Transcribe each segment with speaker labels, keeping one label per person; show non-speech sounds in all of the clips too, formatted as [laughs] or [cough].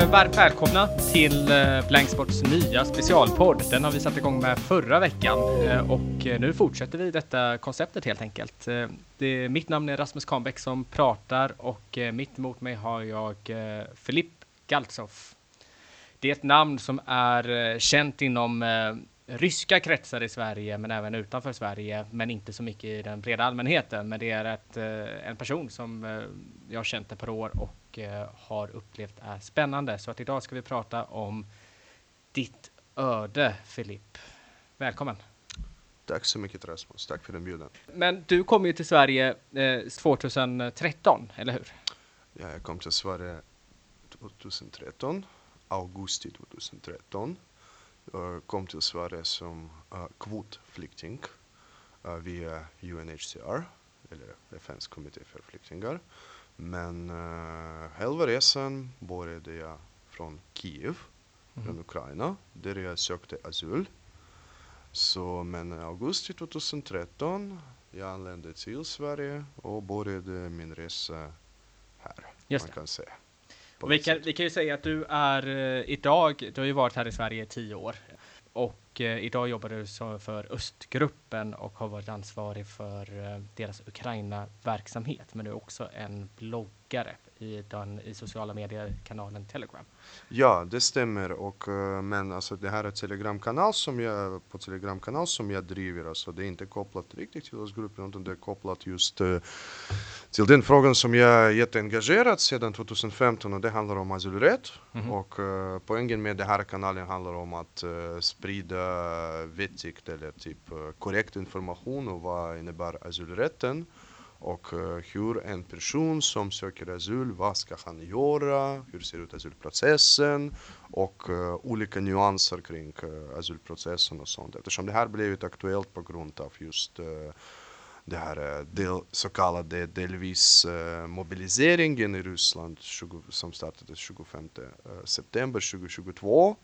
Speaker 1: Eh, varmt välkomna till eh, Blanksports nya specialpodd. Den har vi satt igång med förra veckan eh, och nu fortsätter vi detta konceptet helt enkelt. Det, mitt namn är Rasmus Kahnbäck som pratar och mitt emot mig har jag Filipp Galtzoff. Det är ett namn som är känt inom ryska kretsar i Sverige, men även utanför Sverige, men inte så mycket i den breda allmänheten. Men det är ett, en person som jag har känt ett par år och eh, har upplevt är spännande. Så att idag ska vi prata om ditt öde, Filip. Välkommen!
Speaker 2: Tack så mycket Rasmus, tack för inbjudan.
Speaker 1: Men du kom ju till Sverige eh, 2013, eller hur?
Speaker 2: Ja, jag kom till Sverige 2013, augusti 2013. Jag kom till Sverige som uh, kvotflykting uh, via UNHCR, eller FNs kommitté för flyktingar. Men uh, halva resan började jag från Kiev, mm. från Ukraina, där jag sökte asyl. Så men augusti 2013 jag anlände till Sverige och började min resa här, Just man kan säga.
Speaker 1: Vi, kan, vi kan ju säga att du är uh, idag, du har ju varit här i Sverige i tio år. Och uh, idag jobbar du för Östgruppen och har varit ansvarig för uh, deras Ukraina-verksamhet. Men du är också en bloggare i, den, i sociala medier-kanalen Telegram.
Speaker 2: Ja, det stämmer. Och, uh, men alltså, det här är Telegramkanal som jag, på Telegramkanal som jag driver. Alltså, det är inte kopplat riktigt till Östgruppen utan det är kopplat just uh, till den frågan som jag är jätteengagerad sedan 2015 och det handlar om asylrätt. Mm -hmm. Och uh, poängen med den här kanalen handlar om att uh, sprida vettigt eller typ korrekt information om vad innebär asylrätten och eh, hur en person som söker asyl, vad ska han göra, hur ser ut asylprocessen och uh, olika nyanser kring uh, asylprocessen och sånt. Eftersom det här blivit aktuellt på grund av just det här del, så kallade delvis mobiliseringen i Ryssland 20, som startade 25 september 2022.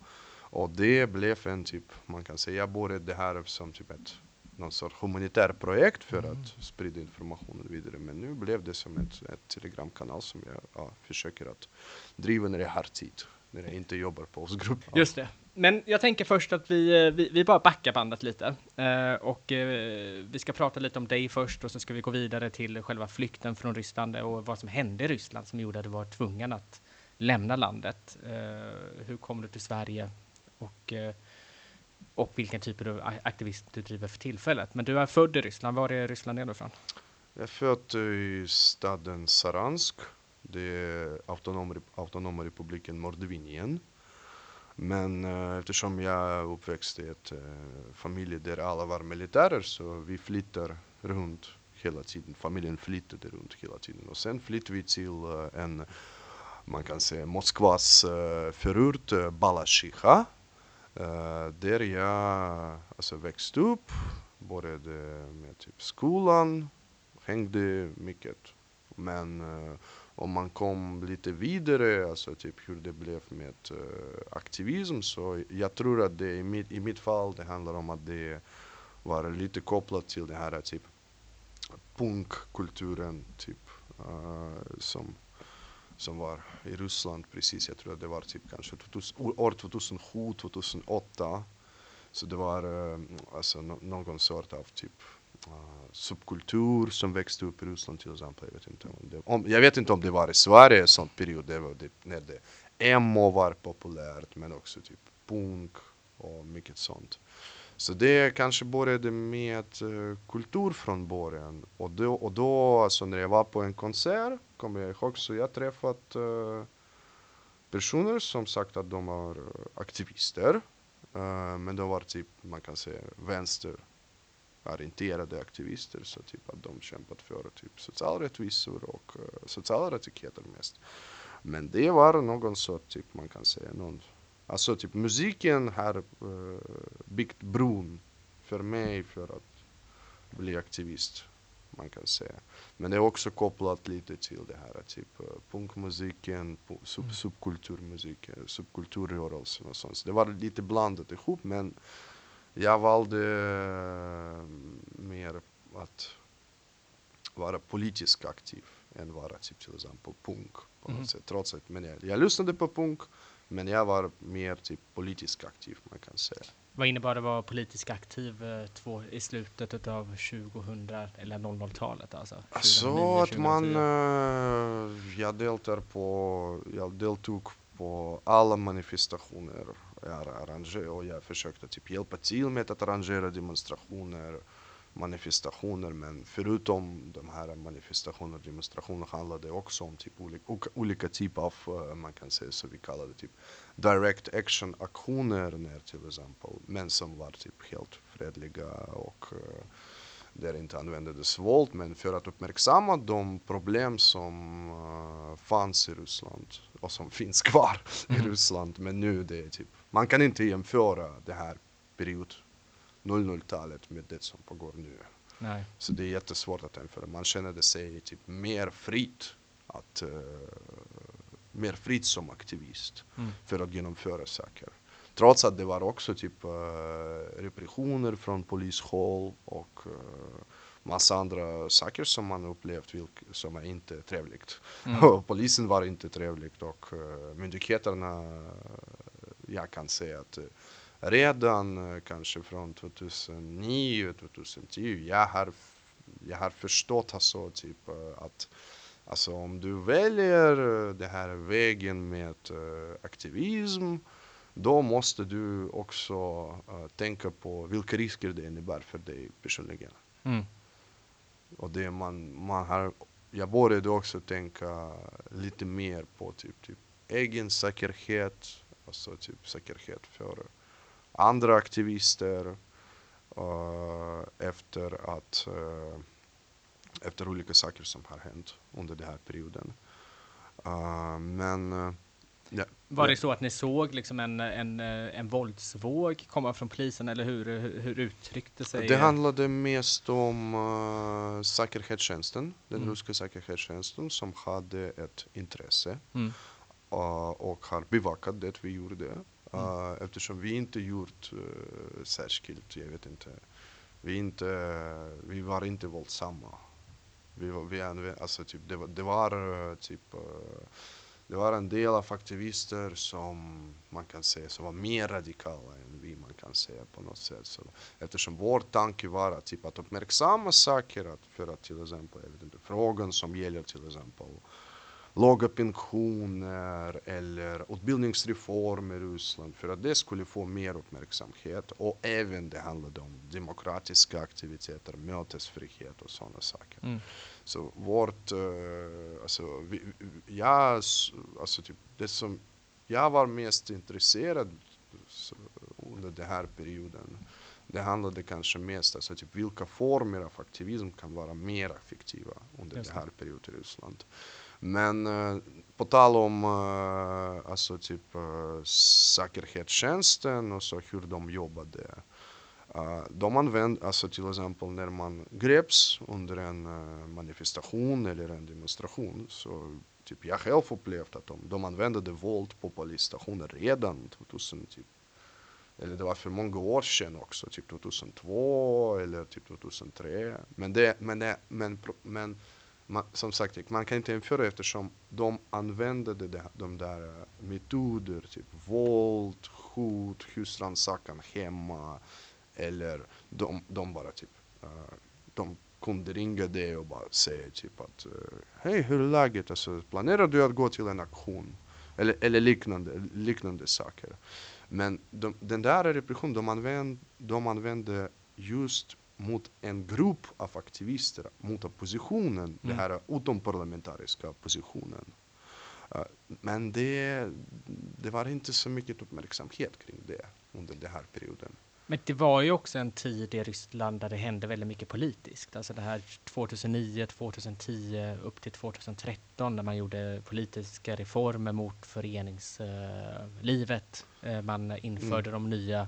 Speaker 2: Och det blev en typ, man kan säga, jag började det här som typ ett någon sorts humanitär projekt för mm. att sprida informationen vidare. Men nu blev det som ett, ett telegramkanal som jag ja, försöker att driva när jag har tid, när jag inte jobbar på oss grupp.
Speaker 1: Just det. Men jag tänker först att vi, eh, vi, vi bara backar bandet lite. Eh, och eh, vi ska prata lite om dig först och så ska vi gå vidare till själva flykten från Ryssland och vad som hände i Ryssland som gjorde att du var tvungen att lämna landet. Eh, hur kom du till Sverige? Och, eh, och vilken typ av aktivism du driver för tillfället. Men du är född i Ryssland. Var är Ryssland är du ifrån?
Speaker 2: Jag är född i staden Saransk. Det är autonom, autonoma republiken Mordvinien. Men eh, eftersom jag är uppväxt i ett eh, familj där alla var militärer så vi flyttar runt hela tiden. Familjen flyttade runt hela tiden. Och sen flyttade vi till eh, en, man kan säga Moskvas eh, förort, eh, Balashiha Uh, där jag alltså, växte upp, började med typ skolan, hängde mycket. Men uh, om man kom lite vidare, alltså typ hur det blev med uh, aktivism, så jag tror att det i mitt, i mitt fall, det handlar om att det var lite kopplat till den här typ punkkulturen, typ, som som var i Ryssland precis, jag tror att det var typ kanske 2000, år 2007, 2008. Så det var eh, alltså någon sort av typ eh, subkultur som växte upp i Ryssland till exempel. Jag vet inte om det, om, jag vet inte om det var i Sverige en sån period, det var det, när det emo var populärt men också typ punk och mycket sånt. Så det kanske började med eh, kultur från början. Och då, och då alltså när jag var på en konsert, kommer jag ihåg, så jag träffat uh, personer som sagt att de var uh, eh, aktivister. men de var typ, man kan säga, vänsterorienterade aktivister. Så typ att de kämpat för typ sociala rättvisor och sociala rättigheter mest. Men det var någon sorts, typ, man kan säga, någon Alltså typ musiken har uh, byggt bron för mig för att bli aktivist, man kan säga. Men det är också kopplat lite till det här typ uh, punkmusiken, sub mm. subkulturmusiken, subkulturrörelsen och sånt. Så det var lite blandat ihop men jag valde uh, mer att vara politiskt aktiv än vara typ till exempel punk på något sätt. Trots att men jag, jag lyssnade på punk men jag var mer typ politiskt aktiv man kan säga.
Speaker 1: Vad innebar det att vara politiskt aktiv eh, två, i slutet av 2000 eller 00-talet? Alltså, 2009,
Speaker 2: Så att man,
Speaker 1: 2010?
Speaker 2: eh, jag deltar på, jag deltog på alla manifestationer jag arrangerade och jag försökte typ hjälpa till med att arrangera demonstrationer, manifestationer men förutom de här manifestationerna och demonstrationer handlade det också om typ olika, olika, typer av, eh, man kan säga så vi kallar det typ direct action aktioner ner till exempel men som var typ helt fredliga och eh, där inte användes våld, men för att uppmärksamma de problem som uh, fanns i Ryssland och som [laughs] finns kvar i
Speaker 1: Mhm.
Speaker 2: Ryssland. Men nu det är typ, man kan inte jämföra det här period 00-talet med det som pågår nu.
Speaker 1: Nej.
Speaker 2: Så det är jättesvårt att jämföra. Man känner sig typ mer fritt att uh, mer fritt som aktivist
Speaker 1: Mm.
Speaker 2: för att genomföra saker. Trots att det var också typ uh, repressioner från polishåll och uh, massa andra saker som man upplevt som är inte trevligt.
Speaker 1: Mm. [laughs]
Speaker 2: Polisen var inte trevligt och uh, myndigheterna, jag kan säga att redan uh, kanske från 2009, 2010, jag har, jag har förstått alltså typ uh, att Alltså om du väljer eh, den här vägen med eh, aktivism då måste du också eh, tänka på vilka risker det innebär för dig personligen.
Speaker 1: Mm.
Speaker 2: Och det man, man har, jag började också tänka lite mer på typ, typ egen säkerhet, alltså typ säkerhet för andra aktivister eh, efter att eh, efter olika saker som har hänt under den här perioden. Uh, men ja,
Speaker 1: Var det så att ni såg liksom en, en, eh, en våldsvåg komma från polisen eller hur, hur, hur uttryckte sig
Speaker 2: det handlade mest om uh, säkerhetstjänsten, den
Speaker 1: Mm.
Speaker 2: ryska säkerhetstjänsten som hade ett intresse
Speaker 1: Mm.
Speaker 2: uh, och har bevakat det vi gjorde.
Speaker 1: Mm.
Speaker 2: Eftersom vi inte gjort uh, särskilt, jag vet inte, vi, inte, vi var inte våldsamma. Vi var, vi använde, alltså typ, det, var, det var eh, typ uh, det var en del av aktivister som man kan säga som var mer radikala än vi man kan säga på något sätt. Så, eftersom vår tanke var att, typ, att uppmärksamma saker att, för att till exempel, jag vet inte, frågan som gäller till exempel låga pensioner eller utbildningsreformer i Ryssland för att det skulle få mer uppmärksamhet och även det handlade om demokratiska aktiviteter, mötesfrihet och sådana saker.
Speaker 1: Mm.
Speaker 2: Så vårt, uh, alltså, vi, jag, alltså typ det som jag var mest intresserad under den här perioden, det handlade kanske mest alltså typ vilka former av aktivism kan vara mer effektiva under
Speaker 1: Just
Speaker 2: den här perioden i Ryssland. Men eh, på tal om eh, alltså typ eh, säkerhetstjänsten och så hur de jobbade. Uh, de använde, alltså till exempel när man greps under en manifestation eller en demonstration så typ jag själv upplevt att de, de använde våld på polisstationer redan 2000 typ eller det var för många år sedan också, typ 2002 eller typ 2003. Men, det, men, det, men, men man, som sagt, man kan inte jämföra eftersom de använde det, där- de där eh, metoder, typ våld, hot, husrannsakan hemma eller de, de bara typ, eh, de kunde ringa dig och bara säga typ att eh, hej hur är läget, alltså, planerar du att gå till en aktion? Eller, eller liknande, liknande saker. Men de, den där repressionen de använde, de använde just mot en grupp av aktivister, mot oppositionen,
Speaker 1: Mm.
Speaker 2: den här utomparlamentariska oppositionen. Uh, men det, det var inte så mycket uppmärksamhet kring det under den här perioden.
Speaker 1: Men det var ju också en tid i Ryssland där det hände väldigt mycket politiskt. Alltså det här 2009, 2010 upp till 2013 när man gjorde politiska reformer mot föreningslivet. Eh, man införde de nya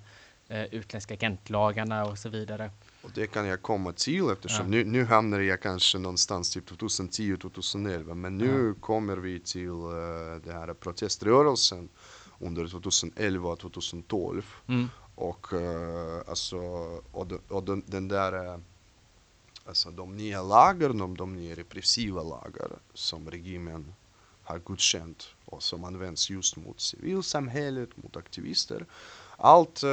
Speaker 1: eh, utländska agentlagarna och så vidare.
Speaker 2: Och det kan jag komma till eftersom
Speaker 1: Ja.
Speaker 2: nu, nu hamnar jag kanske någonstans typ 2010-2011 men nu kommer vi till uh, den här proteströrelsen under 2011-2012
Speaker 1: Mm.
Speaker 2: och uh, alltså och, de, och den, den där uh, alltså de nya lagar, de, de nya repressiva lagar som regimen har godkänt och som används just mot civilsamhället, mot aktivister. Allt uh,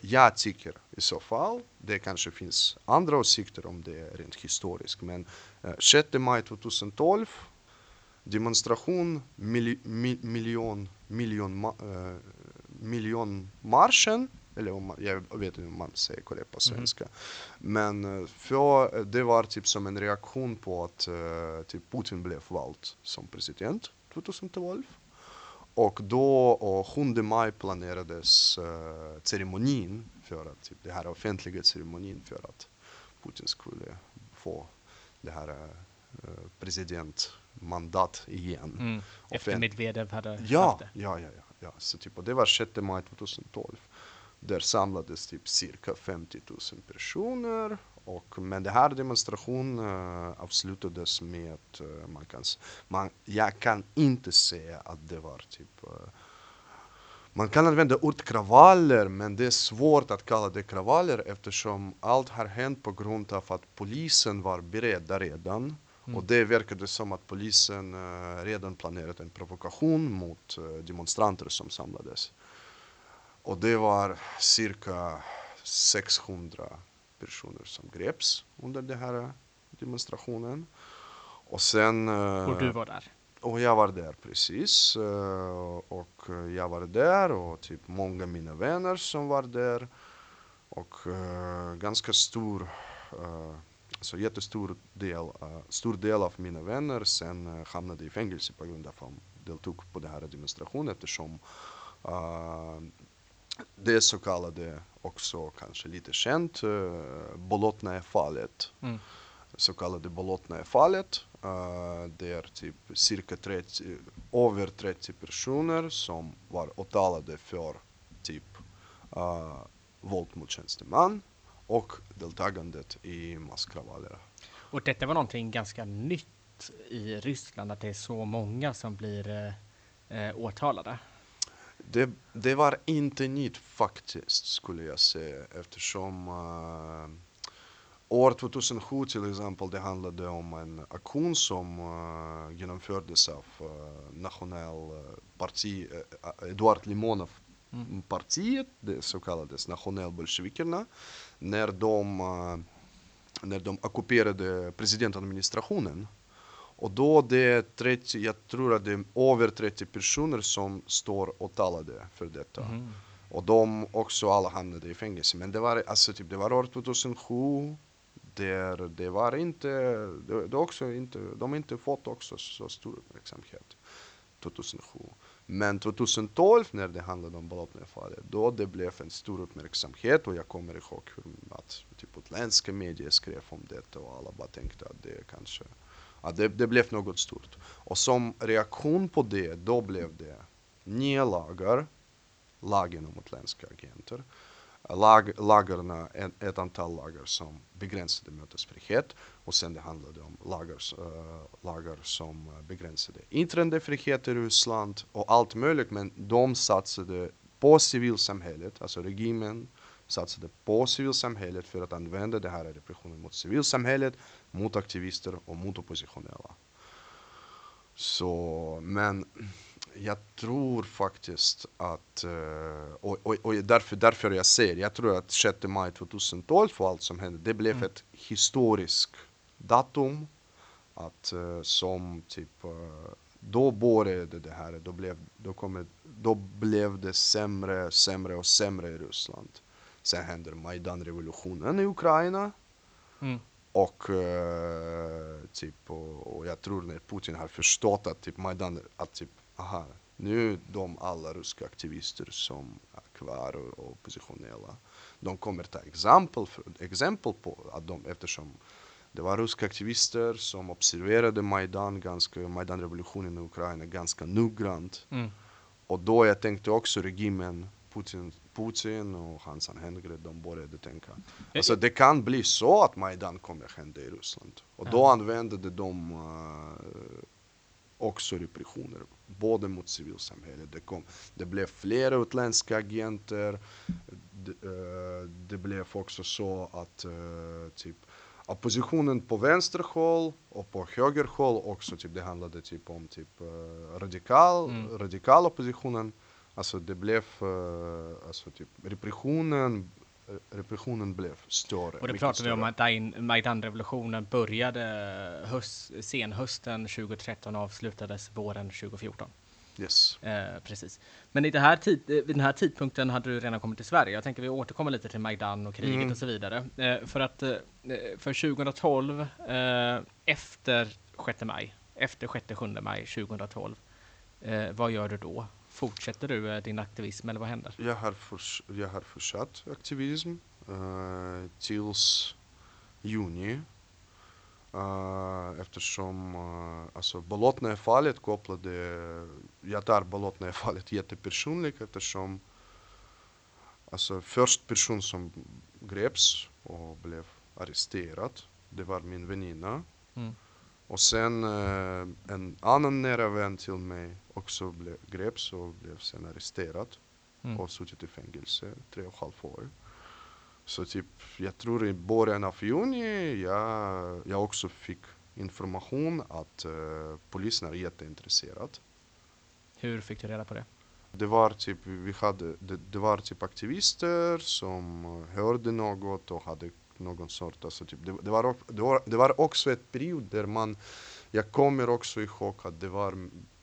Speaker 2: jag tycker i så fall, det kanske finns andra åsikter om det rent historiskt, men uh, 6 maj 2012 demonstration, mil, mil, miljon, miljon, uh, miljonmarschen eller om, jag vet inte om man säger korrekt på svenska. Mm. Men för, det var typ som en reaktion på att typ Putin blev vald som president 2012. Och då, och 7 maj planerades uh, ceremonin för att, typ, det här offentliga ceremonin för att Putin skulle få det här uh, presidentmandat igen.
Speaker 1: Mm. Efter Medvedev hade
Speaker 2: ja,
Speaker 1: haft det.
Speaker 2: Ja, ja, ja. ja. Så typ, och det var 6 maj 2012. Där samlades typ cirka 50 000 personer. Och, men den här demonstrationen uh, avslutades med att uh, man kan, man, jag kan inte säga att det var typ uh, man kan använda ordet kravaller men det är svårt att kalla det kravaller eftersom allt har hänt på grund av att polisen var beredda redan. Mm. Och det verkade som att polisen redan planerat en provokation mot demonstranter som samlades. Och det var cirka 600 personer som greps under den här demonstrationen. Och sen...
Speaker 1: Eh, och du var där?
Speaker 2: Och jag var där precis. Eh, och jag var där och typ många mina vänner som var där. Och uh, ganska stor, alltså jättestor del, stor del av mina vänner sen hamnade i fängelse på grund av att de deltog på den här demonstrationen eftersom det så kallade, också kanske lite känt, uh, Bolotnaja-fallet. Mm. Så kallade Bolotnaja-fallet. Uh, det är typ cirka 30, över 30 personer som var åtalade för typ uh, våld mot tjänsteman och deltagandet i masskravaller.
Speaker 1: Och detta var någonting ganska nytt i Ryssland, att det är så många som blir eh, åtalade?
Speaker 2: Det, det, var inte nytt faktiskt, skulle jag säga, eftersom uh, år 2007 till exempel, det handlade om en aktion som uh, genomfördes av uh, nationell parti, uh, Eduard Limonov mm. partiet, det så kallades nationalbolsjevikerna, när de, när de ockuperade presidentadministrationen och då det är 30, jag tror att det är över 30 personer som står åtalade för detta. Mm. Och de också alla hamnade i fängelse. Men det var, alltså, typ, det var år 2007. Där det var inte, det, det också inte, de har inte fått också så stor uppmärksamhet 2007. Men 2012 när det handlade om Bolotnaya-fallet, då det blev en stor uppmärksamhet och jag kommer ihåg hur att typ utländska medier skrev om detta och alla bara tänkte att det kanske att det, det blev något stort. Och som reaktion på det, då blev det nya lagar, lagen om utländska agenter, lag, lagarna, ett, ett antal lagar som begränsade mötesfrihet. Och sen det handlade om lagar, äh, eh, lagar som begränsade yttrandefrihet i Ryssland och allt möjligt. Men de satsade på civilsamhället, alltså regimen satsade på civilsamhället för att använda det här repressionen mot civilsamhället mot aktivister och mot oppositionella. Så, men jag tror faktiskt att, eh, och, och, och därför, därför jag säger, jag tror att 6 maj 2012 och allt som hände, det blev mm. ett historiskt datum. Att eh, som typ, eh, då började det här, då blev, då, kommer, då blev det sämre, sämre och sämre i Ryssland. Sen händer Majdan-revolutionen i Ukraina. Mm. Och uh, typ, och, och, jag tror när Putin har förstått att typ Majdan, att typ, aha, nu de alla ryska aktivister som är kvar och, och oppositionella, de kommer ta exempel, för, exempel på att de, eftersom det var ryska aktivister som observerade Majdan, ganska, Majdan-revolutionen i Ukraina ganska noggrant. Mm. Och då jag tänkte också regimen, Putin, Putin och hans anhängare, de började tänka. Alltså det kan bli så att Majdan kommer hända i Ryssland. Och då använde de uh, också repressioner, både mot civilsamhället. Det, kom, det blev flera utländska agenter. Det, uh, det blev också så att uh, typ oppositionen på vänster håll och på höger håll också. Typ, det handlade typ om typ, radikal,
Speaker 1: Mm.
Speaker 2: radikal oppositionen. Alltså det blev, uh, alltså typ repressionen, repressionen blev större.
Speaker 1: Och då
Speaker 2: mycket
Speaker 1: pratar vi om att Majdan-revolutionen började höst, senhösten 2013 och avslutades våren 2014.
Speaker 2: Yes.
Speaker 1: Eh, precis. Men i det här tid, eh, vid den här tidpunkten hade du redan kommit till Sverige. Jag tänker vi återkommer lite till Majdan och kriget
Speaker 2: Mm.
Speaker 1: och så vidare. Eh, för att eh, för 2012, eh, efter 6 maj, efter 6-7 maj 2012, eh, vad gör du då? Fortsätter du eh, din aktivism eller vad händer?
Speaker 2: Jag har, förs- jag har fortsatt aktivism uh, tills juni. Uh, eftersom uh, alltså Bolotnaja-fallet kopplade, jag tar Bolotnaja-fallet jättepersonligt eftersom alltså först person som greps och blev arresterad, det var min väninna.
Speaker 1: Mm.
Speaker 2: Och sen eh, en annan nära vän till mig också blev, greps och blev sen arresterad
Speaker 1: Mm.
Speaker 2: och suttit i fängelse tre och ett halvt år. Så typ, jag tror i början av juni jag, jag också fick information att eh, polisen är jätteintresserad.
Speaker 1: Hur fick du reda på det?
Speaker 2: Det var typ, vi hade, det, det var typ aktivister som hörde något och hade någon sort, alltså typ, det, det, var, ock- det, var, det var också ett period där man, jag kommer också ihåg att det var,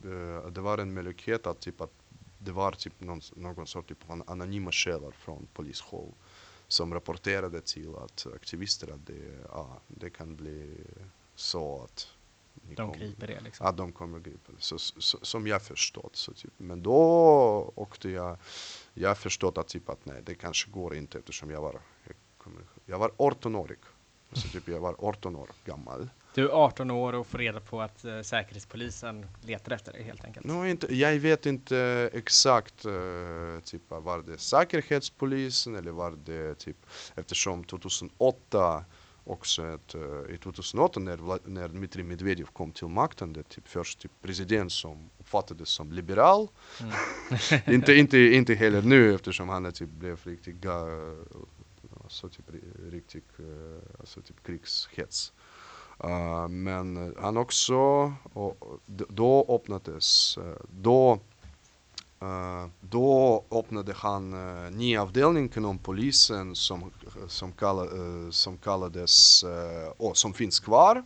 Speaker 2: eh, det var en möjlighet att typ att det var typ någon, någon sort typ anonyma källor från polishåll som rapporterade till att aktivister att det, ja, det kan bli så att
Speaker 1: De
Speaker 2: kommer-
Speaker 1: griper det liksom?
Speaker 2: att de kommer gripa det. Så, så, som jag förstått. Så typ. Men då åkte jag, jag förstått att, typ att nej, det kanske går inte eftersom jag var, jag, kommer, jag var 18-årig. Så typ jag var 18 år gammal.
Speaker 1: Du är 18 år och får reda på att eh, Säkerhetspolisen letar efter dig helt enkelt?
Speaker 2: No, inte, jag vet inte exakt, uh, typ, var det Säkerhetspolisen eller var det typ, eftersom 2008 också ett, eh, i 2008 när, när Dmitrij Medvedev kom till makten, det typ först typ president som uppfattades som liberal.
Speaker 1: Mm. [laughs]
Speaker 2: inte, inte, inte heller nu eftersom han typ blev riktigt, så alltså typ, riktig riktigt eh, alltså typ krigshets. Uh, eh, men han också, och, då öppnades, eh, då, uh, då öppnade han uh, ny avdelning inom polisen som, som, kalla, som kallades, och som finns kvar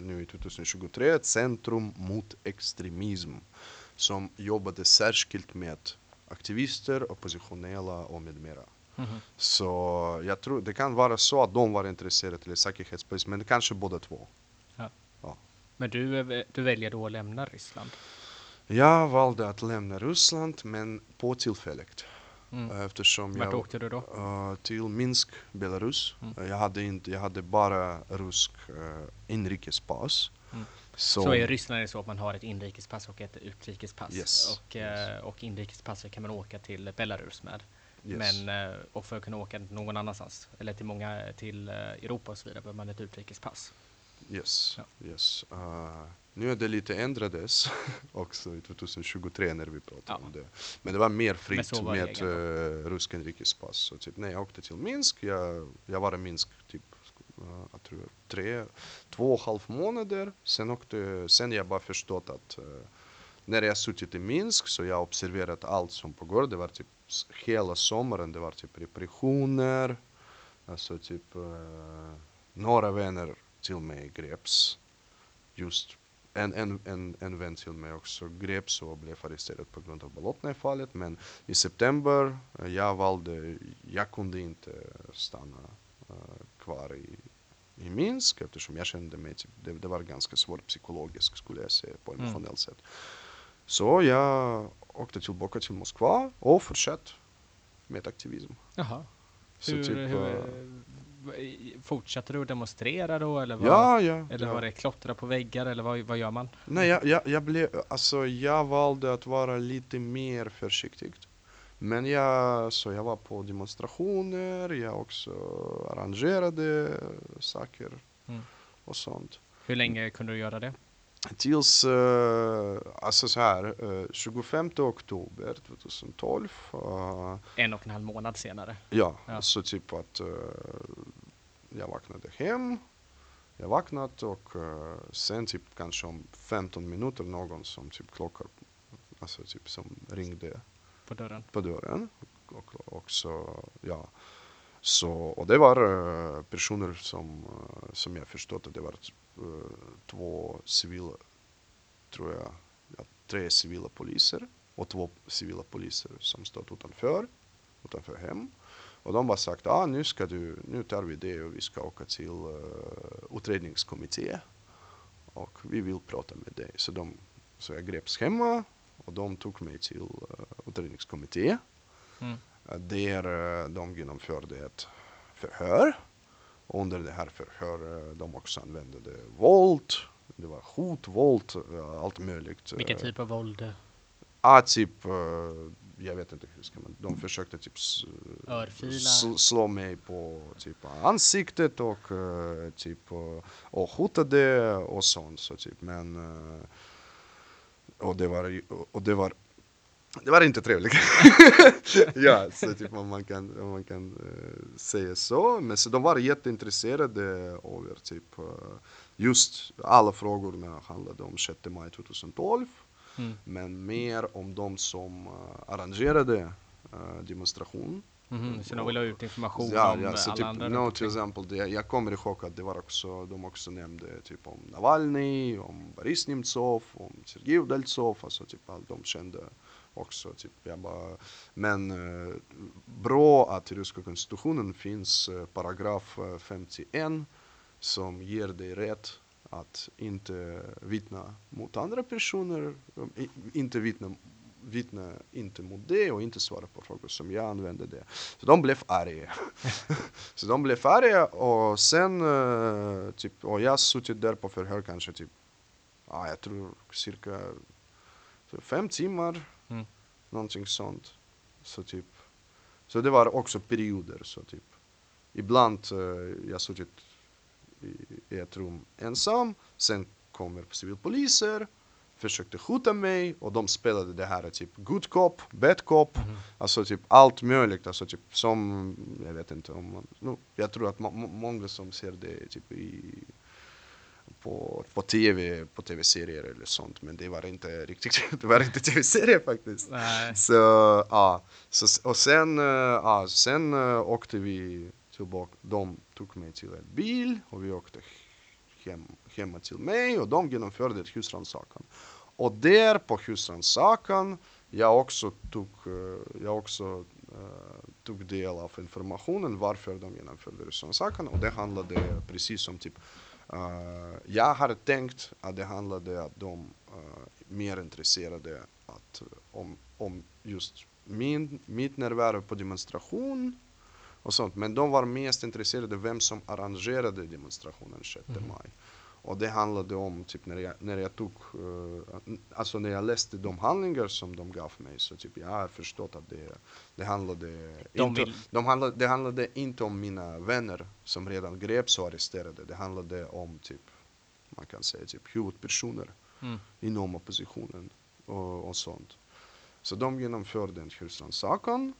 Speaker 2: nu i 2023, Centrum mot extremism som jobbade särskilt med aktivister, oppositionella och med mera.
Speaker 1: Mhm.
Speaker 2: Så jag tror det kan vara så att de var intresserade till säkerhetspolis, men kanske båda två.
Speaker 1: Men du, eh, du väljer då att lämna Ryssland?
Speaker 2: Jag valde att lämna Ryssland, men på tillfälligt.
Speaker 1: Mm.
Speaker 2: Eftersom
Speaker 1: Vart
Speaker 2: jag,
Speaker 1: åkte du då?
Speaker 2: eh, till Minsk, Belarus.
Speaker 1: Mm.
Speaker 2: Eh, Jag, hade inte, jag hade bara rysk uh, inrikespass.
Speaker 1: Mm.
Speaker 2: Så,
Speaker 1: Så i Ryssland är det så att man har ett inrikespass och ett utrikespass.
Speaker 2: Yes,
Speaker 1: Och, eh, och inrikespasset kan man åka till Belarus med.
Speaker 2: Yes.
Speaker 1: Men, eh, och för att kunna åka någon annanstans, eller till många, till eh, Europa och så vidare, behöver man ett utrikespass.
Speaker 2: Yes,
Speaker 1: Ja.
Speaker 2: yes. Uh, nu är det lite ändrades [laughs] också i 2023 när vi pratar
Speaker 1: Ja.
Speaker 2: om det. Men det var mer fritt
Speaker 1: var
Speaker 2: med uh, ryska inrikespass. Så typ, när jag åkte till Minsk, jag, jag var i Minsk typ uh, jag tror tre, två och en halv månader. Sen, åkte, sen jag bara förstått att uh, när jag suttit i Minsk så jag observerat allt som pågår. Det var typ hela sommaren, det var typ repressioner. Alltså typ uh, några vänner till mig greps. Just en, en, en, en vän till mig också greps och blev arresterad på grund av Bolotnaja-fallet. Men i september, eh, jag valde, jag kunde inte stanna eh, kvar i, i Minsk eftersom jag kände mig, typ, det, det var ganska svårt psykologiskt skulle jag säga på
Speaker 1: Mm.
Speaker 2: emotionellt sätt. Så jag åkte tillbaka till Moskva och fortsatte med aktivism.
Speaker 1: Jaha.
Speaker 2: Så
Speaker 1: Hur,
Speaker 2: typ,
Speaker 1: hur,
Speaker 2: eh,
Speaker 1: eh, fortsatte du att demonstrera då? Eller var,
Speaker 2: ja, ja.
Speaker 1: eller
Speaker 2: ja.
Speaker 1: var det klottra på väggar eller vad, vad gör man?
Speaker 2: Nej, jag, jag, jag, blev, alltså, jag valde att vara lite mer försiktig. Men jag, så jag var på demonstrationer, jag också arrangerade saker
Speaker 1: Mm.
Speaker 2: och sånt.
Speaker 1: Hur länge kunde du göra det?
Speaker 2: Tills, uh, alltså så här, uh, 25 oktober 2012, uh,
Speaker 1: En och en halv månad senare.
Speaker 2: ja,
Speaker 1: Ja.
Speaker 2: så typ att jag vaknade hem jag vaknat och sen typ kanske om 15 minuter någon som typ klockar, alltså typ som ringde
Speaker 1: På dörren?
Speaker 2: på dörren. Och, och så, ja. Så, och det var personer som, som jag förstått att det var två civila, tror jag, ja, tre civila poliser och två civila poliser som stått utanför, utanför hem. Och de har sagt, ah, nu, ska du, nu tar vi det och vi ska åka till uh, utredningskommitté och vi vill prata med dig. Så, de, så jag greps hemma och de tog mig till uh, utredningskommitté.
Speaker 1: Mm.
Speaker 2: Där uh, de genomförde ett förhör. Under det här förhöret de också använde det våld. Det var hot, våld, uh, allt möjligt.
Speaker 1: Vilken typ av våld?
Speaker 2: Ja, typ, uh, jag vet inte hur ska man, de försökte typ sl- slå mig på typ ansiktet och typ och hotade och sånt så typ men och det var och det var det var inte trevligt. [laughs] ja, så typ om man kan, om man kan eh, säga så. Men så de var jätteintresserade över typ eh, just alla frågorna handlade om 6 maj 2012.
Speaker 1: Mm.
Speaker 2: Men mer om de som uh, arrangerade uh, demonstration.
Speaker 1: Mhm, Så de vill ha ut information
Speaker 2: Ja,
Speaker 1: om
Speaker 2: ja, så
Speaker 1: alla
Speaker 2: typ,
Speaker 1: andra
Speaker 2: no, till exempel, det, jag kommer ihåg att det var också, de också nämnde typ om Navalny, om Boris Nemtsov, om Sergej Udaltsov, alltså typ allt de kände också. Typ, jag bara, men eh, bra att i ryska konstitutionen finns eh, paragraf eh, 51 som ger dig rätt att inte vittna mot andra personer, eh, inte vittna, vittna inte mot det och inte svara på frågor som jag använde det. Så de blev arga. [laughs] så de blev arga och sen, eh, typ, och jag har suttit där på förhör kanske typ, ja, jag tror cirka fem timmar,
Speaker 1: Mm.
Speaker 2: någonting sånt. Så typ, så det var också perioder så typ. Ibland eh, jag suttit i, i ett rum ensam, sen kommer civilpoliser, försökte hota mig och de spelade det här typ good cop, bad cop,
Speaker 1: Mhm.
Speaker 2: alltså typ allt möjligt, alltså typ som, jag vet inte om man, no, jag tror att må, må, många som ser det typ i på, på tv, på tv-serier eller sånt, men det var inte riktigt, [laughs] det var inte tv-serier faktiskt.
Speaker 1: Nej.
Speaker 2: Så, ja, så, och sen, eh, ja, sen eh, åkte vi tillbaka, de tog mig till en bil och vi åkte hem, hemma till mig och de genomförde ett husrannsakan. Och där på husrannsakan, jag också tog, eh, jag också tog del av informationen varför de genomförde husrannsakan och det handlade precis om typ jag hade tänkt att det handlade att de uh, mer intresserade att, eh, om, om just min, mitt närvaro på demonstration och sånt. Men de var mest intresserade vem som arrangerade demonstrationen 6
Speaker 1: Mhm.
Speaker 2: maj. Och det handlade om, typ när jag, när jag tog, eh, alltså när jag läste de handlingar som de gav mig så typ jag har förstått att det, det handlade
Speaker 1: De
Speaker 2: inte,
Speaker 1: vill-
Speaker 2: de handlade, det handlade inte om mina vänner som redan greps och arresterade. Det handlade om typ, man kan säga typ huvudpersoner
Speaker 1: Mm.
Speaker 2: inom oppositionen och, och sånt. Så de genomförde en husrannsakan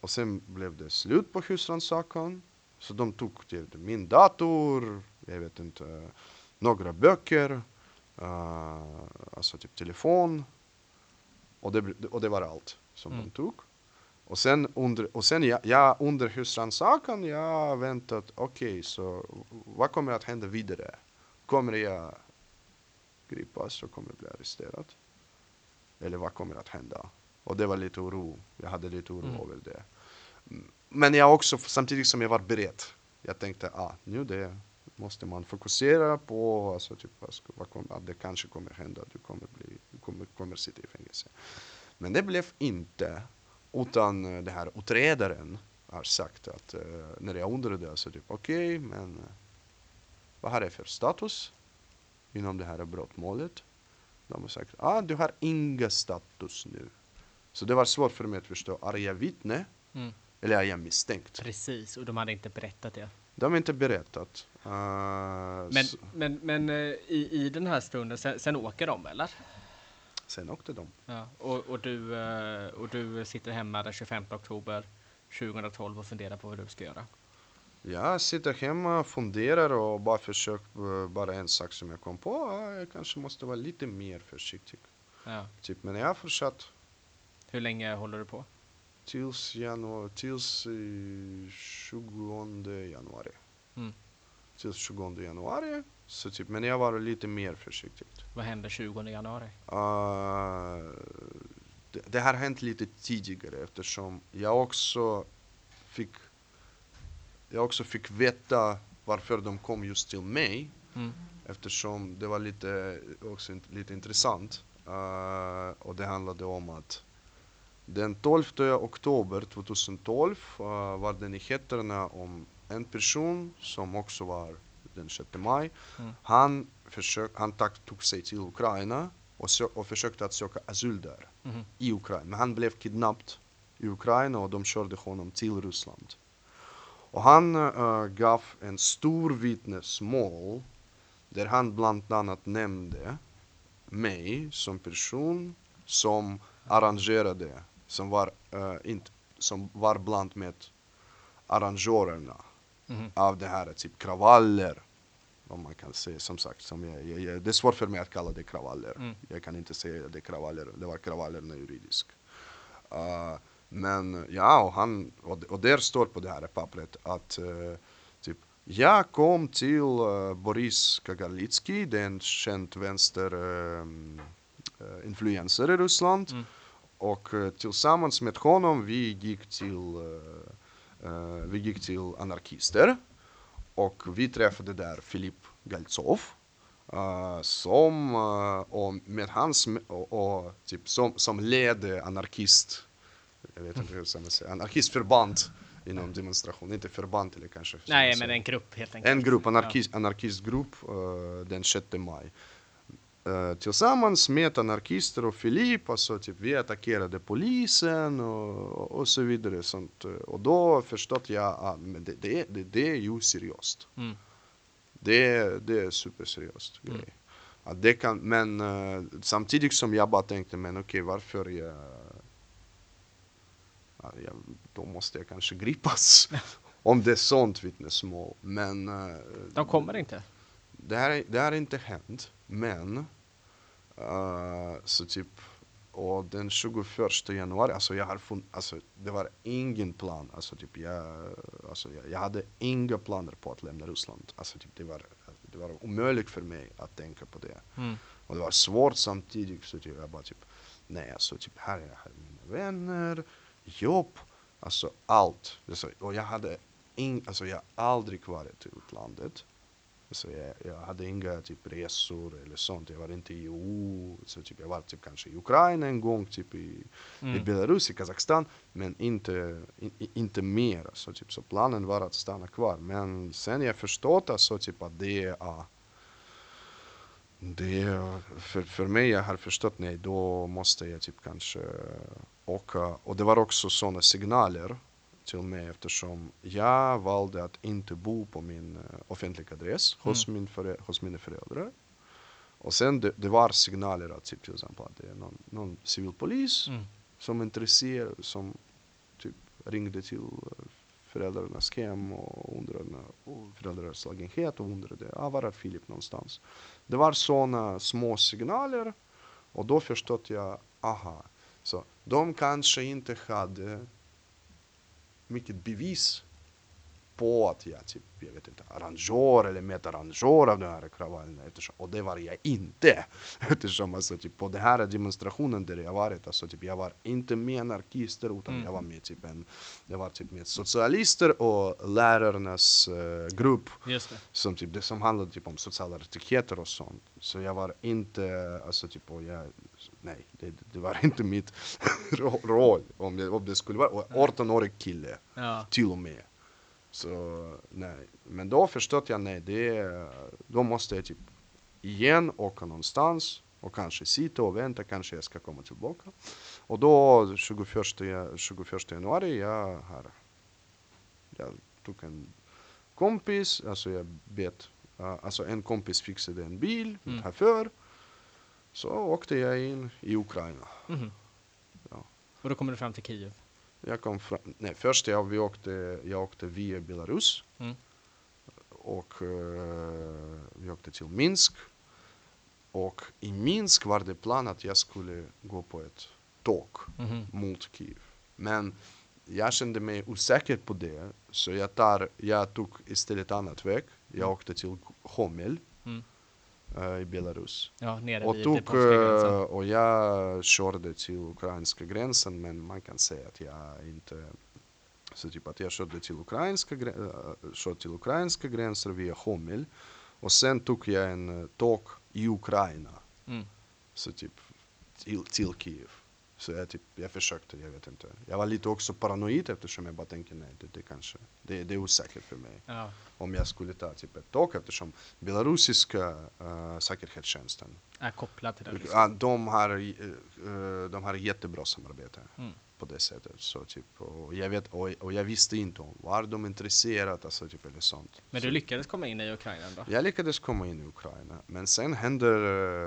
Speaker 2: och sen blev det slut på husrannsakan. Så de tog till min dator, jag vet inte, några böcker, uh, alltså typ telefon. Och det, och det var allt som
Speaker 1: Mm.
Speaker 2: de tog. Och sen under, och sen jag, jag under husrannsakan, jag väntat, okej, så vad kommer att hända vidare? Kommer jag gripas och kommer bli arresterad? Eller vad kommer att hända? Och det var lite oro, jag hade lite oro
Speaker 1: Mm.
Speaker 2: över det. Mm, Men jag också, samtidigt som jag var beredd, jag tänkte, ah, nu det måste man fokusera på, alltså typ, vad, vad kommer, att det kanske kommer hända, du kommer, bli, du kommer, kommer sitta i fängelse. Men det blev inte, utan eh, det här utredaren har sagt att, eh, när jag undrade, alltså typ, okej, okay, men eh, vad har jag för status inom det här brottmålet? De har sagt, ah, du har inga status nu. Så det var svårt för mig att förstå, är jag vittne
Speaker 1: Mm
Speaker 2: eller är jag misstänkt?
Speaker 1: Precis, och de hade inte berättat det.
Speaker 2: De har inte berättat. Uh,
Speaker 1: Men, men, men eh, i, i den här stunden, sen, sen åker de eller?
Speaker 2: sen åkte de.
Speaker 1: Ja. Och, och, du, eh, och du sitter hemma den 25 oktober 2012 och funderar på vad du ska göra.
Speaker 2: Jag sitter hemma funderar och bara försöker, bara en sak som jag kom på, ja, jag kanske måste vara lite mer försiktig.
Speaker 1: Ja.
Speaker 2: Typ, men jag har fortsatt
Speaker 1: Hur länge håller du på?
Speaker 2: Tills, januari, tills eh, 20 januari.
Speaker 1: Mm.
Speaker 2: Tills 20 januari. Så typ, men jag var lite mer försiktig.
Speaker 1: Vad händer 20 januari?
Speaker 2: Uh, det, det har hänt lite tidigare eftersom jag också fick jag också fick veta varför de kom just till mig
Speaker 1: Mm.
Speaker 2: eftersom det var lite, också lite intressant. Uh, och det handlade om att den 12 oktober 2012 uh, var det nyheterna om en person som också var den 6 maj.
Speaker 1: Mm.
Speaker 2: Han, försök, han tog, sig till Ukraina och, sö, och försökte att söka asyl där
Speaker 1: Mhm.
Speaker 2: i Ukraina. Men han blev kidnappad i Ukraina och de körde honom till Ryssland. Och han eh, gav en stor vittnesmål där han bland annat nämnde mig som person som arrangerade, som var, eh, inte, som var bland med arrangörerna
Speaker 1: Mhm.
Speaker 2: av det här, typ kravaller. Om man kan säga, som sagt, som jag, jag, jag, det är svårt för mig att kalla det kravaller.
Speaker 1: Mm.
Speaker 2: Jag kan inte säga det kravaller, det var kravallerna juridisk. Uh, men ja, och, han, och, och där står på det här pappret att uh, typ, jag kom till uh, Boris Kagarlitsky, det är en känd vänster um, uh, i Ryssland.
Speaker 1: Mm.
Speaker 2: Och uh, tillsammans med honom vi gick till, uh, uh, vi gick till anarkister. Och vi träffade där Filip Galtsov. Uh, som, uh, och med hans, och, och, typ, som, som ledde anarkist, jag vet inte hur man säga, anarkistförband inom demonstration, inte förband eller kanske.
Speaker 1: Nej, men en grupp helt enkelt.
Speaker 2: En grupp, anarkist, anarkistgrupp uh, den 6 maj. Tillsammans med anarkister och Filip, alltså typ vi attackerade polisen och, och så vidare. Sånt. Och då förstått jag att men det, det, det, det är ju seriöst.
Speaker 1: Mm.
Speaker 2: Det, det är superseriöst
Speaker 1: Mm.
Speaker 2: grej. Att det kan, men samtidigt som jag bara tänkte, men okej varför jag, ja, jag, då måste jag kanske gripas. om det är sånt vittnesmål. Men
Speaker 1: De kommer inte.
Speaker 2: det här, det här har inte hänt, men eh, så typ och den 21 januari, alltså jag har fun, alltså det var ingen plan, alltså typ jag, alltså jag, jag hade inga planer på att lämna Ryssland, alltså typ det var, det var omöjligt för mig att tänka på det.
Speaker 1: Mm.
Speaker 2: Och det var svårt samtidigt, så typ jag bara typ, nej alltså typ här är jag här med mina vänner, jobb, alltså allt. Alltså, och jag hade ing, alltså jag har aldrig varit i utlandet. Alltså jag, jag hade inga typ resor eller sånt, jag var inte i EU, så typ jag var typ kanske i Ukraina en gång, typ i, i
Speaker 1: Mm.
Speaker 2: Belarus, i Kazakstan, men inte, in, i- inte mer. Alltså, typ, så planen var att stanna kvar. Men sen jag förstått alltså, typ, att det är det för, för mig, jag har förstått, nej, då måste jag typ kanske åka. Och det var också sådana signaler till mig eftersom jag valde att inte bo på min eh, offentliga adress hos, min förä- hos mina föräldrar. Och sen det, det var signaler att typ, till exempel att det är någon, någon civilpolis
Speaker 1: Mm.
Speaker 2: som är intresserad, som typ ringde till eh, föräldrarnas hem och undrade, och föräldrarnas lägenhet och undrade, ah, var är Filip någonstans? Det var sådana små signaler och då förstod jag, aha, så de kanske inte hade mycket bevis på att jag typ, jag vet inte, arrangör eller medarrangör av den här kravallen. Eftersom, och det var jag inte. [laughs] Eftersom alltså, typ, på den här demonstrationen där jag varit, alltså, typ, jag var inte med anarkister utan
Speaker 1: Mm.
Speaker 2: jag var med typ en, jag var typ med socialister och lärarnas eh, grupp som, typ, det som handlade typ om sociala rättigheter och sånt. Så jag var inte, alltså typ, och jag, nej, det, det var [laughs] inte mitt [laughs] ro- roll om det, om det skulle vara, och 18-årig kille
Speaker 1: Ja.
Speaker 2: till och med. Så nej, men då förstod jag, nej, det, då måste jag typ igen åka någonstans och kanske sitta och vänta, kanske jag ska komma tillbaka. Och då 21, ja- 21 januari, jag har, jag tog en kompis, alltså jag bet, alltså en kompis fixade en bil
Speaker 1: Mm.
Speaker 2: chaufför. Så åkte jag in i Ukraina.
Speaker 1: Mhm.
Speaker 2: Ja.
Speaker 1: Och då kommer du fram till Kiev.
Speaker 2: Jag kom fram, nej först jag, vi åkte, jag åkte via Belarus.
Speaker 1: Mm.
Speaker 2: Och eh, vi åkte till Minsk. Och i Minsk var det plan att jag skulle gå på ett tåg
Speaker 1: Mhm.
Speaker 2: mot Kiev. Men jag kände mig osäker på det, så jag, tar, jag tog istället annat väg. Jag åkte till Homel
Speaker 1: Mm.
Speaker 2: I Belarus.
Speaker 1: Ja,
Speaker 2: Och, tog,
Speaker 1: gränsen.
Speaker 2: eh, och jag körde till ukrainska gränsen, men man kan säga att jag inte... Så typ att jag körde till ukrainska, eh, körde till ukrainska gränser via Homel. Och sen tog jag en eh, tåg i Ukraina,
Speaker 1: Mm.
Speaker 2: så typ till, till Kiev. Så jag, typ, jag försökte, jag vet inte. Jag var lite också paranoid eftersom jag bara tänkte nej, det, det kanske, det, det är osäkert för mig
Speaker 1: Ja.
Speaker 2: om jag skulle ta typ ett tåg eftersom belarusiska uh, säkerhetstjänsten
Speaker 1: Är kopplad till det.
Speaker 2: Ja, de, har, eh, de har jättebra samarbete
Speaker 1: Mm.
Speaker 2: På det sättet. Så, typ, och, jag vet, och, och jag visste inte om var de intresserade alltså, typ, eller sånt.
Speaker 1: Men du lyckades komma in i Ukraina ändå?
Speaker 2: jag lyckades komma in i Ukraina. Men sen händer,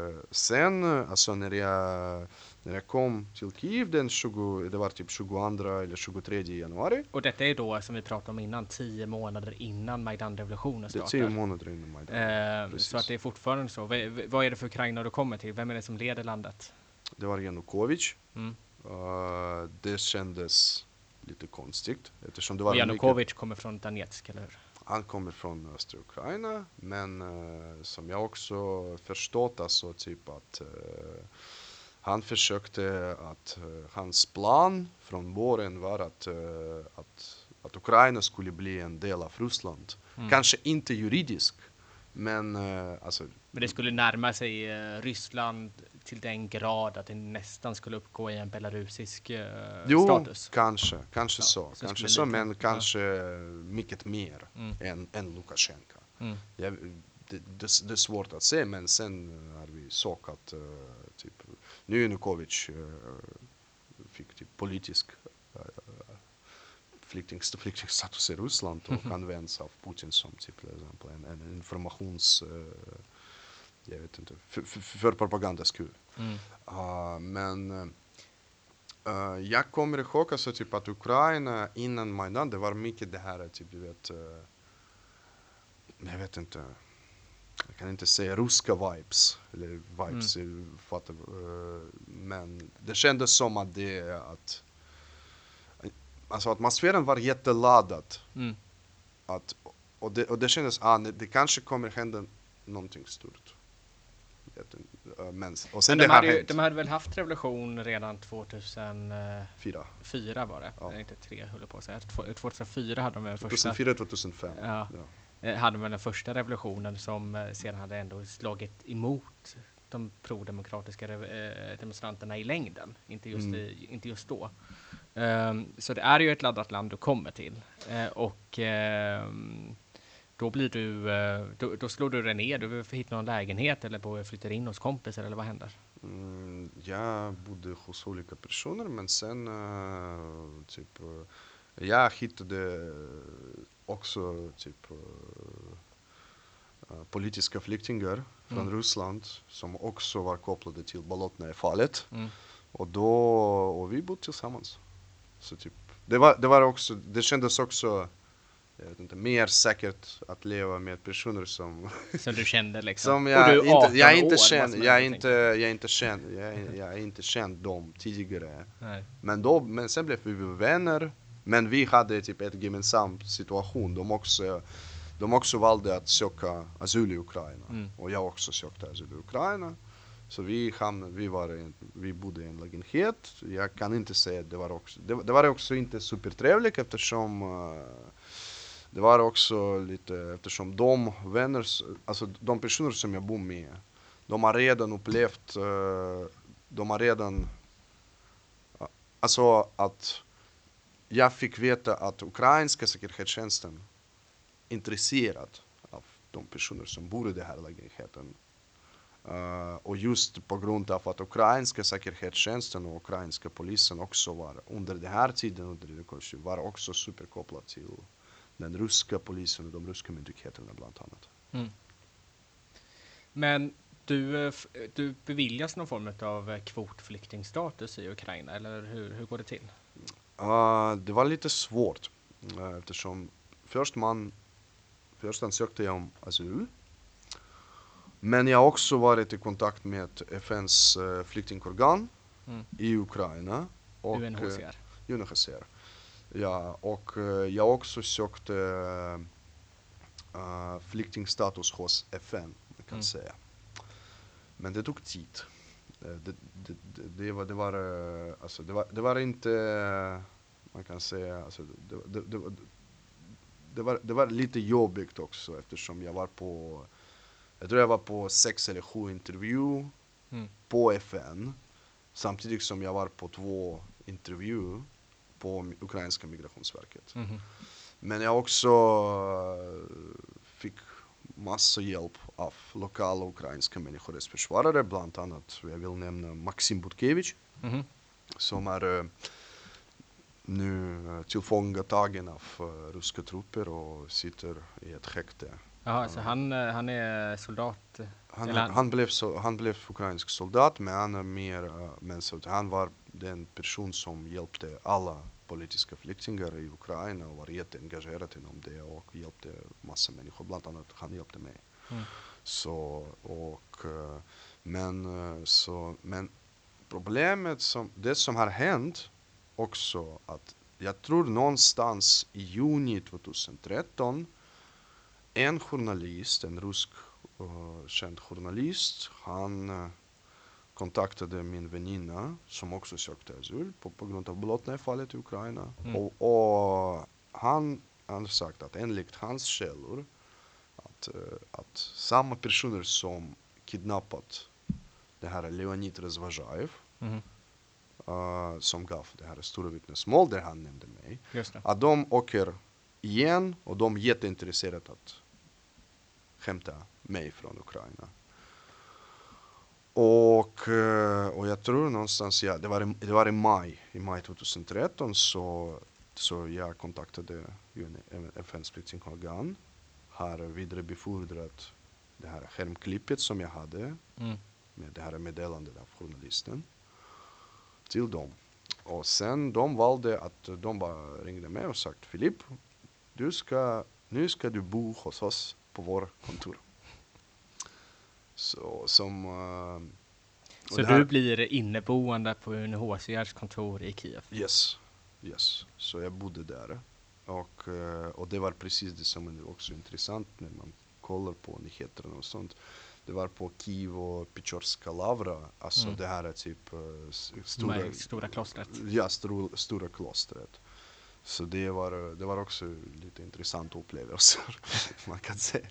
Speaker 2: eh, sen alltså när jag, när jag kom till Kiev den 20, det var typ 22 eller 23 januari.
Speaker 1: Och detta är då, som vi pratade om innan, tio månader innan Majdan-revolutionen
Speaker 2: Det är
Speaker 1: startar.
Speaker 2: tio månader innan Majdan.
Speaker 1: Eh, så att det är fortfarande så. V- vad är det för Ukraina du kommer till? Vem är det som leder landet?
Speaker 2: Det var Janukovic.
Speaker 1: Mm.
Speaker 2: Uh, det kändes lite konstigt eftersom det var
Speaker 1: Och
Speaker 2: mycket,
Speaker 1: Janukovic kommer från Donetsk, eller hur?
Speaker 2: han kommer från östra Ukraina men eh, som jag också förstått alltså typ att eh, han försökte att eh, hans plan från början var att, eh, att, att Ukraina skulle bli en del av Ryssland.
Speaker 1: Mm.
Speaker 2: Kanske inte juridisk men eh, alltså
Speaker 1: Men det skulle närma sig eh, Ryssland till den grad att det nästan skulle uppgå i en belarusisk eh,
Speaker 2: jo,
Speaker 1: status.
Speaker 2: kanske, kanske
Speaker 1: Ja,
Speaker 2: så,
Speaker 1: så
Speaker 2: kanske så men
Speaker 1: ja.
Speaker 2: kanske mycket mer
Speaker 1: Mm.
Speaker 2: än, än Lukasjenko.
Speaker 1: Mm.
Speaker 2: Jag, det, det, det är svårt att se, men sen har vi såg att eh, typ, nu Janukovic uh, fick typ politisk uh, flykting, flyktingstatus i Ryssland och används av Putin som typ, till exempel en, en informations... eh, jag vet inte, för, för, för propagandas skull.
Speaker 1: Mm.
Speaker 2: Uh, men uh, jag kommer ihåg alltså typ att Ukraina innan Majdan, det var mycket det här typ du vet, uh, jag vet inte, jag kan inte säga ryska vibes, eller vibes, mm. uh, men det kändes som att det att Alltså atmosfären var jätteladdad.
Speaker 1: Mm.
Speaker 2: Att, och, det, och det kändes, ah, det kanske kommer hända någonting stort. Uh, Men, och sen
Speaker 1: Men
Speaker 2: det
Speaker 1: de
Speaker 2: har
Speaker 1: hade, ju, de hade väl haft revolution redan 2004
Speaker 2: Fyra.
Speaker 1: var det?
Speaker 2: Ja.
Speaker 1: Inte tre, höll på att säga. Två- 2004 hade de väl första,
Speaker 2: 2004, 2005.
Speaker 1: Ja. eh, hade väl den första revolutionen som eh, sedan hade ändå slagit emot de prodemokratiska eh, demonstranterna i längden, inte just,
Speaker 2: Mm.
Speaker 1: i, inte just då. Ehm, så det är ju ett laddat land du kommer till. Eh, och ehm, då blir du, eh, då, då slår du dig ner, du får hitta någon lägenhet eller flyttar in hos kompisar eller vad händer?
Speaker 2: Mm, jag bodde hos olika personer men sen eh, typ eh, jag hittade också typ eh, politiska flyktingar från
Speaker 1: Mm.
Speaker 2: Ryssland som också var kopplade till Bolotnaja-fallet.
Speaker 1: Mm.
Speaker 2: Och då, och vi bodde tillsammans. Så typ, det var, det var också, det kändes också, jag vet inte, mer säkert att leva med personer som,
Speaker 1: Som du kände liksom?
Speaker 2: som
Speaker 1: Och
Speaker 2: jag
Speaker 1: du är 18
Speaker 2: inte, jag
Speaker 1: år,
Speaker 2: inte känd,
Speaker 1: som
Speaker 2: jag inte, jag känd, jag jag inte känd dem tidigare.
Speaker 1: Nej.
Speaker 2: Men då, men sen blev vi vänner, men vi hade typ ett gemensamt situation, de också, de också valde att söka asyl i Ukraina.
Speaker 1: Mm.
Speaker 2: Och jag också sökte asyl i Ukraina. Så vi, hamn, vi, var en, vi bodde i en lägenhet. Jag kan inte säga att det var också, det, det var också inte supertrevligt eftersom eh, det var också lite, eftersom de vänner, alltså de personer som jag bor med, de har redan upplevt, eh, de har redan, eh, alltså att jag fick veta att ukrainska säkerhetstjänsten intresserad av de personer som bor i den här lägenheten. Uh, och just på grund av att ukrainska säkerhetstjänsten och ukrainska polisen också var under den här tiden under Janukovytj var också superkopplad till den ryska polisen och de ryska myndigheterna bland annat.
Speaker 1: Mm. Men du, eh, du beviljas någon form av eh, kvotflyktingstatus i Ukraina, eller hur, hur går det till?
Speaker 2: Uh, det var lite svårt uh, eftersom först man först ansökte jag om asyl. Men jag har också varit i kontakt med FNs uh, flyktingorgan
Speaker 1: Mm.
Speaker 2: i Ukraina. Och, eh,
Speaker 1: UNHCR.
Speaker 2: UNHCR. Ja, och eh, jag också sökte uh, flyktingstatus hos FN, man kan
Speaker 1: Mm.
Speaker 2: säga. Men det tog tid. Eh, Det, det, det, var, det, var, eh, alltså, det, var, det var inte, eh, man kan säga, alltså, det, det, det, var- det, var, det var lite jobbigt också eftersom jag var på, jag tror jag var på sex eller sju intervju
Speaker 1: Mm.
Speaker 2: på FN samtidigt som jag var på två intervju på ukrainska migrationsverket.
Speaker 1: Mhm.
Speaker 2: Men jag också eh, fick massa hjälp av lokala ukrainska människorättsförsvarare, bland annat, jag vill nämna Maxim Butkevich,
Speaker 1: Mhm.
Speaker 2: som är eh, nu tillfångatagen av eh, ryska trupper och sitter i ett häkte.
Speaker 1: Jaha, så han, eh, han är soldat?
Speaker 2: Han,
Speaker 1: han-
Speaker 2: han, blev, så, han blev ukrainsk soldat, men han är mer, eh, men så, han var den person som hjälpte alla politiska flyktingar i Ukraina och var jätteengagerad inom det och hjälpte massa människor, bland annat han hjälpte mig.
Speaker 1: Mm.
Speaker 2: Så, och, eh, men, så, men problemet som, det som har hänt också att jag tror någonstans i juni 2013 en journalist, en rysk uh, känd journalist, han eh, kontaktade min väninna som också sökte asyl på, på grund av Bolotnaja-fallet i Ukraina.
Speaker 1: Mm.
Speaker 2: Och, och han har sagt att enligt hans källor att, eh, att samma personer som kidnappat det här Leonid Razvajaev
Speaker 1: Mhm.
Speaker 2: eh, som gav det här stora vittnesmål där han nämnde mig att de åker igen och de är jätteintresserade att hämta mig från Ukraina. Och, eh, och jag tror någonstans, ja, det var, i, det var i maj, i maj 2013 så, så jag kontaktade FNs flyktingorgan, har vidarebefordrat det här skärmklippet som jag hade
Speaker 1: Mm.
Speaker 2: med det här meddelandet av journalisten till dem. Och sen de valde att de bara ringde mig och sagt Filip, du ska, nu ska du bo hos oss på vår kontor. Så som... eh,
Speaker 1: Så
Speaker 2: här-
Speaker 1: du blir inneboende på UNHCRs kontor i Kiev?
Speaker 2: Yes, yes. Så jag bodde där. Och, eh, och det var precis det som är också intressant när man kollar på nyheterna och sånt. Det var på Kiev och Pechorska Lavra, alltså
Speaker 1: Mm.
Speaker 2: det här är typ eh,
Speaker 1: De
Speaker 2: stora,
Speaker 1: här stora klostret?
Speaker 2: Ja, stor, stora klostret. Så det var, det var också lite intressant upplevelser, [laughs] man kan säga.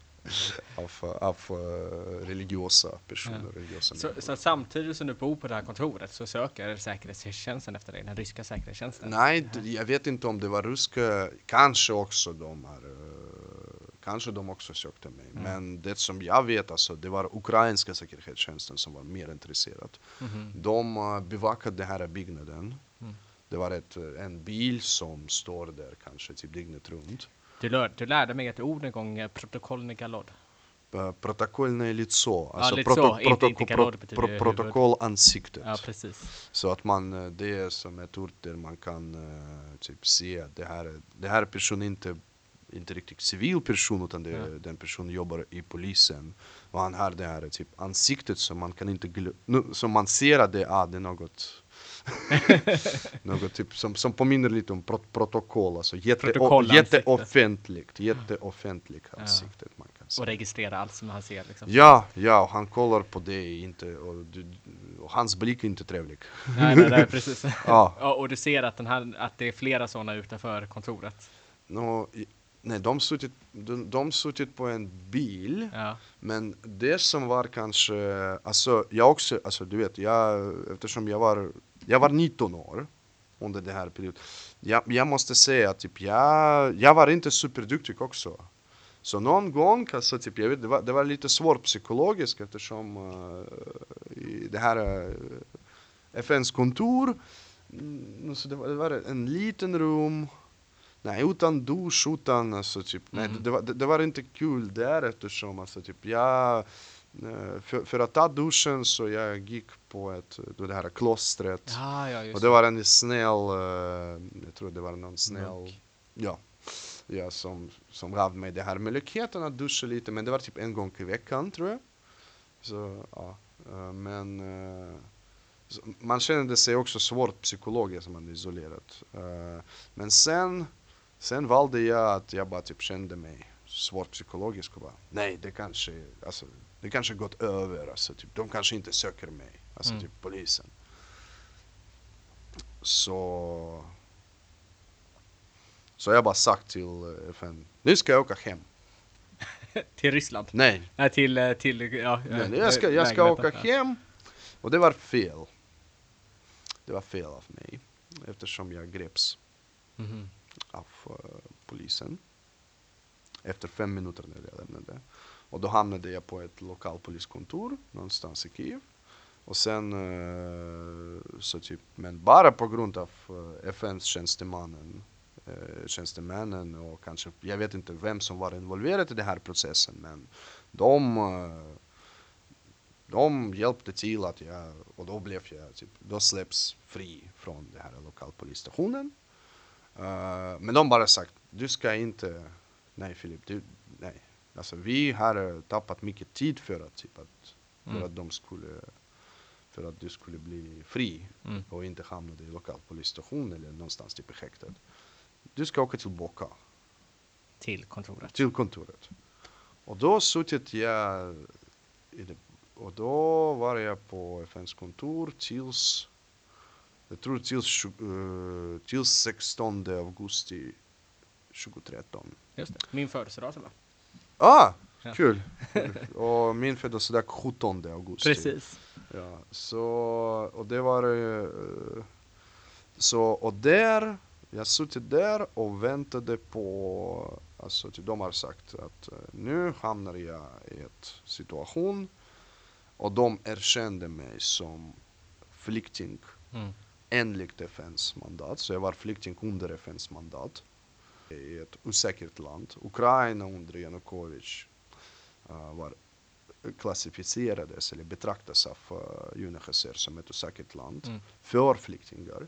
Speaker 2: Av, av eh, religiösa personer,
Speaker 1: Ja.
Speaker 2: religiösa
Speaker 1: Så, så samtidigt som du bor på det här kontoret så söker säkerhetstjänsten efter dig, den ryska säkerhetstjänsten?
Speaker 2: Nej, jag vet inte om det var ryska, kanske också de har, eh, kanske de också sökte mig.
Speaker 1: Mm.
Speaker 2: Men det som jag vet, alltså, det var ukrainska säkerhetstjänsten som var mer intresserad.
Speaker 1: Mhm.
Speaker 2: De uh, bevakade den här byggnaden.
Speaker 1: Mm.
Speaker 2: Det var ett, eh, en bil som står där kanske typ dygnet runt.
Speaker 1: Du, lär, du lärde mig ett ord en gång, eh, protokoll Nigalod.
Speaker 2: Uh, Protokollное лицо.
Speaker 1: Ja, лицо, inte- inte kalor betyder huvud.
Speaker 2: protokollansiktet.
Speaker 1: Ja, precis.
Speaker 2: Så att man, eh, det är som ett ord där man kan eh, typ se att det här, är- det här är person inte, inte riktigt civil person utan det, är-
Speaker 1: Ja.
Speaker 2: den personen jobbar i polisen. Och han har det här typ ansiktet som man kan inte glö- nu, som man ser att det, ah, det är något [laughs] något typ som, som påminner lite om prot protokoll, alltså jätte, jätteoffentligt, jätteoffentligt
Speaker 1: Ja.
Speaker 2: ansiktet man kan
Speaker 1: Och
Speaker 2: säga.
Speaker 1: registrera allt som han ser liksom.
Speaker 2: Ja, ja, och han kollar på dig inte, och, du, och hans blick är inte trevlig.
Speaker 1: Nej, nej, nej, precis. [laughs]
Speaker 2: Ja.
Speaker 1: Ja, och du ser att, den här, att det är flera sådana utanför kontoret.
Speaker 2: I- nej, de suttit, de, de suttit på en bil,
Speaker 1: Ja.
Speaker 2: men det som var kanske, alltså jag också, alltså du vet, jag, eftersom jag var, jag var 19 år under det här perioden, jag, jag måste säga att typ, jag, jag var inte superduktig också. Så någon gång, alltså, typ, jag vet, det, var, det var lite svårt psykologiskt eftersom eh, i det här uh, FNs kontor, mm, så det, var, det var en liten rum, Nej, utan dusch, utan alltså typ, nej,
Speaker 1: Mhm.
Speaker 2: det, var, det, det var inte kul där eftersom alltså typ jag, eh, för, för att ta duschen så jag gick på ett, det här klostret.
Speaker 1: Ja, ja,
Speaker 2: Och det var en snäll, eh, jag tror det var någon snäll,
Speaker 1: Munk.
Speaker 2: ja, ja som, som gav mig det här möjligheten att duscha lite, men det var typ en gång i veckan tror jag. Så, ja, eh, men eh, man kände sig också svårt psykologiskt som man är isolerad. Eh, Men sen, sen valde jag att jag bara typ kände mig svårt psykologiskt och bara, nej det kanske, alltså, det kanske gått över, alltså, typ, de kanske inte söker mig, alltså
Speaker 1: Mm.
Speaker 2: typ polisen. Så, så jag bara sagt till eh, FN, nu ska jag åka hem. [laughs]
Speaker 1: Till Ryssland?
Speaker 2: Nej,
Speaker 1: Nej, till, eh, till, ja.
Speaker 2: Nej,
Speaker 1: eh,
Speaker 2: jag ska, jag ska åka hem. Och det var fel. Det var fel av mig. Eftersom jag greps
Speaker 1: Mhm.
Speaker 2: av eh, polisen. Efter fem minuter när jag lämnade. Och då hamnade jag på ett lokalpoliskontor någonstans i Kiev. Och sen eh, så typ, men bara på grund av eh, FNs tjänstemannen, eh, tjänstemännen och kanske, jag vet inte vem som var involverad i den här processen men de, de hjälpte till att jag, och då blev jag, typ, då släpps fri från den här lokalpolisstationen. Men de bara sagt, du ska inte, nej Filip, du. Alltså vi har tappat mycket tid för att, typ, att, för
Speaker 1: Mm.
Speaker 2: att de skulle, för att du skulle bli fri
Speaker 1: Mm.
Speaker 2: och inte hamnade i lokalpolisstationen eller någonstans typ i häktet. Du ska åka tillbaka
Speaker 1: Till kontoret.
Speaker 2: till kontoret. Och då suttit jag det, och då var jag på FNs kontor tills jag tror tills, eh, tills 16 augusti 2013.
Speaker 1: Just det. Min födelsedag var.
Speaker 2: Ah, kul! [laughs] och min födelsedag 17 augusti.
Speaker 1: Precis.
Speaker 2: Ja, så, och det var, eh, så, och där, jag suttit där och väntade på, alltså typ, de har sagt att eh, nu hamnar jag i ett situation och de erkände mig som flykting
Speaker 1: Mm.
Speaker 2: enligt FNs mandat, så jag var flykting under FNs mandat i ett osäkert land. Ukraina under Janukovic uh, var klassificerades eller betraktas av uh, UNHCR som ett osäkert land
Speaker 1: Mm.
Speaker 2: för flyktingar.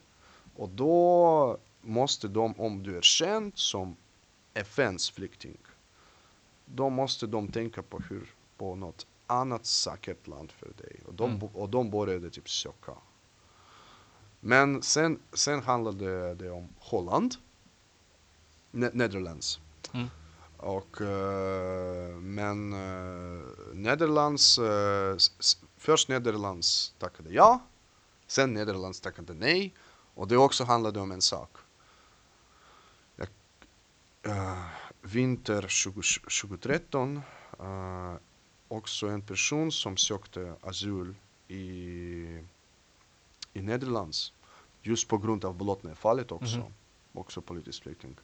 Speaker 2: Och då måste de, om du är känd som FNs flykting, då måste de tänka på hur, på något annat säkert land för dig. Och de,
Speaker 1: Mm.
Speaker 2: och de började typ söka. Men sen, sen handlade det om Holland, Ne- Netherlands.
Speaker 1: Mm.
Speaker 2: Och, eh, men uh, Nederlands, eh, först Nederlands tackade ja, sen Nederlands tackade nej. Och det också handlade om en sak. Jag, eh, vinter 20, 2013, eh, också en person som sökte asyl i, i Nederlands, just på grund av Bolotnaj-fallet också,
Speaker 1: Mhm.
Speaker 2: också politisk flykting.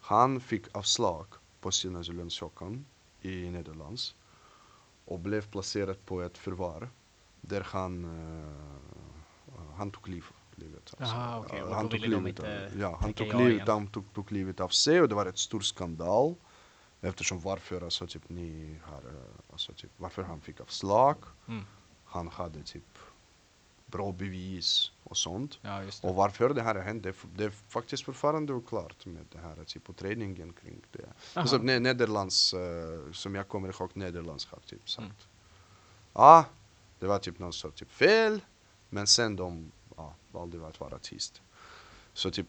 Speaker 2: Han fick avslag på sin asylansökan i Nederlands och blev placerad på ett förvar där han, eh, han tog liv, livet.
Speaker 1: Aha,
Speaker 2: han tog livet av, ja, han tog, livet, han tog, tog livet av sig och det var ett stor skandal eftersom varför alltså, typ, ni har, alltså, typ, varför han fick avslag.
Speaker 1: Mm.
Speaker 2: Han hade typ bra bevis och sånt.
Speaker 1: Ja.
Speaker 2: Och varför det här har hänt, det, det är faktiskt fortfarande oklart med det här typ utredningen kring det.
Speaker 1: Aha.
Speaker 2: Alltså, ne- Nederlands, eh, som jag kommer ihåg, Nederlands har typ sagt.
Speaker 1: Mm.
Speaker 2: Ja, det var typ någon sorts typ fel, men sen de ja, valde att vara tyst. Så typ,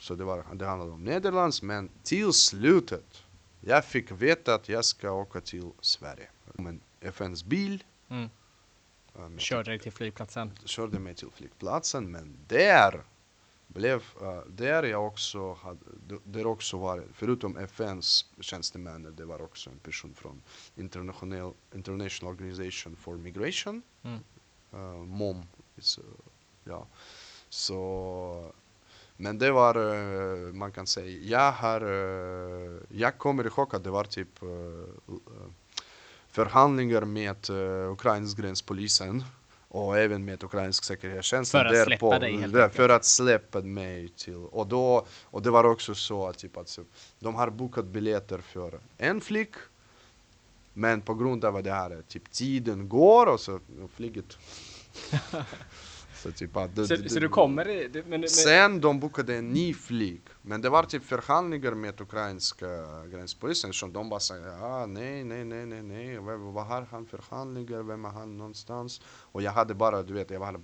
Speaker 2: så det, var, det handlade om Nederlands, men till slutet, jag fick veta att jag ska åka till Sverige. Med FNs bil.
Speaker 1: Mm.
Speaker 2: Eh, med
Speaker 1: Körde dig till flygplatsen.
Speaker 2: körde mig till flygplatsen men där blev, uh, där jag också hade, där också var, förutom FNs tjänstemän, det var också en person från International, International Organization for Migration,
Speaker 1: Mm.
Speaker 2: uh, MOM, is, uh, ja. Så, men det var, uh, man kan säga, jag har, jag kommer ihåg att det var typ förhandlingar med uh, ukrainsk gränspolisen och även med ukrainsk säkerhetstjänst.
Speaker 1: För att släppa dig, helt
Speaker 2: där. För att släppa mig till, och då, och det var också så att typ, alltså, de har bokat biljetter för en flick Men på grund av det här typ tiden går och så och flyget [laughs]
Speaker 1: så, typ att det, så, det, så du kommer i, det,
Speaker 2: men, men, Sen de bokade en ny flyg. Men det var typ förhandlingar med ukrainska gränspolisen som de bara säger ah, nej, nej, nej, nej, nej, vad har han förhandlingar, vem är han någonstans? Och jag hade bara, du vet, jag var,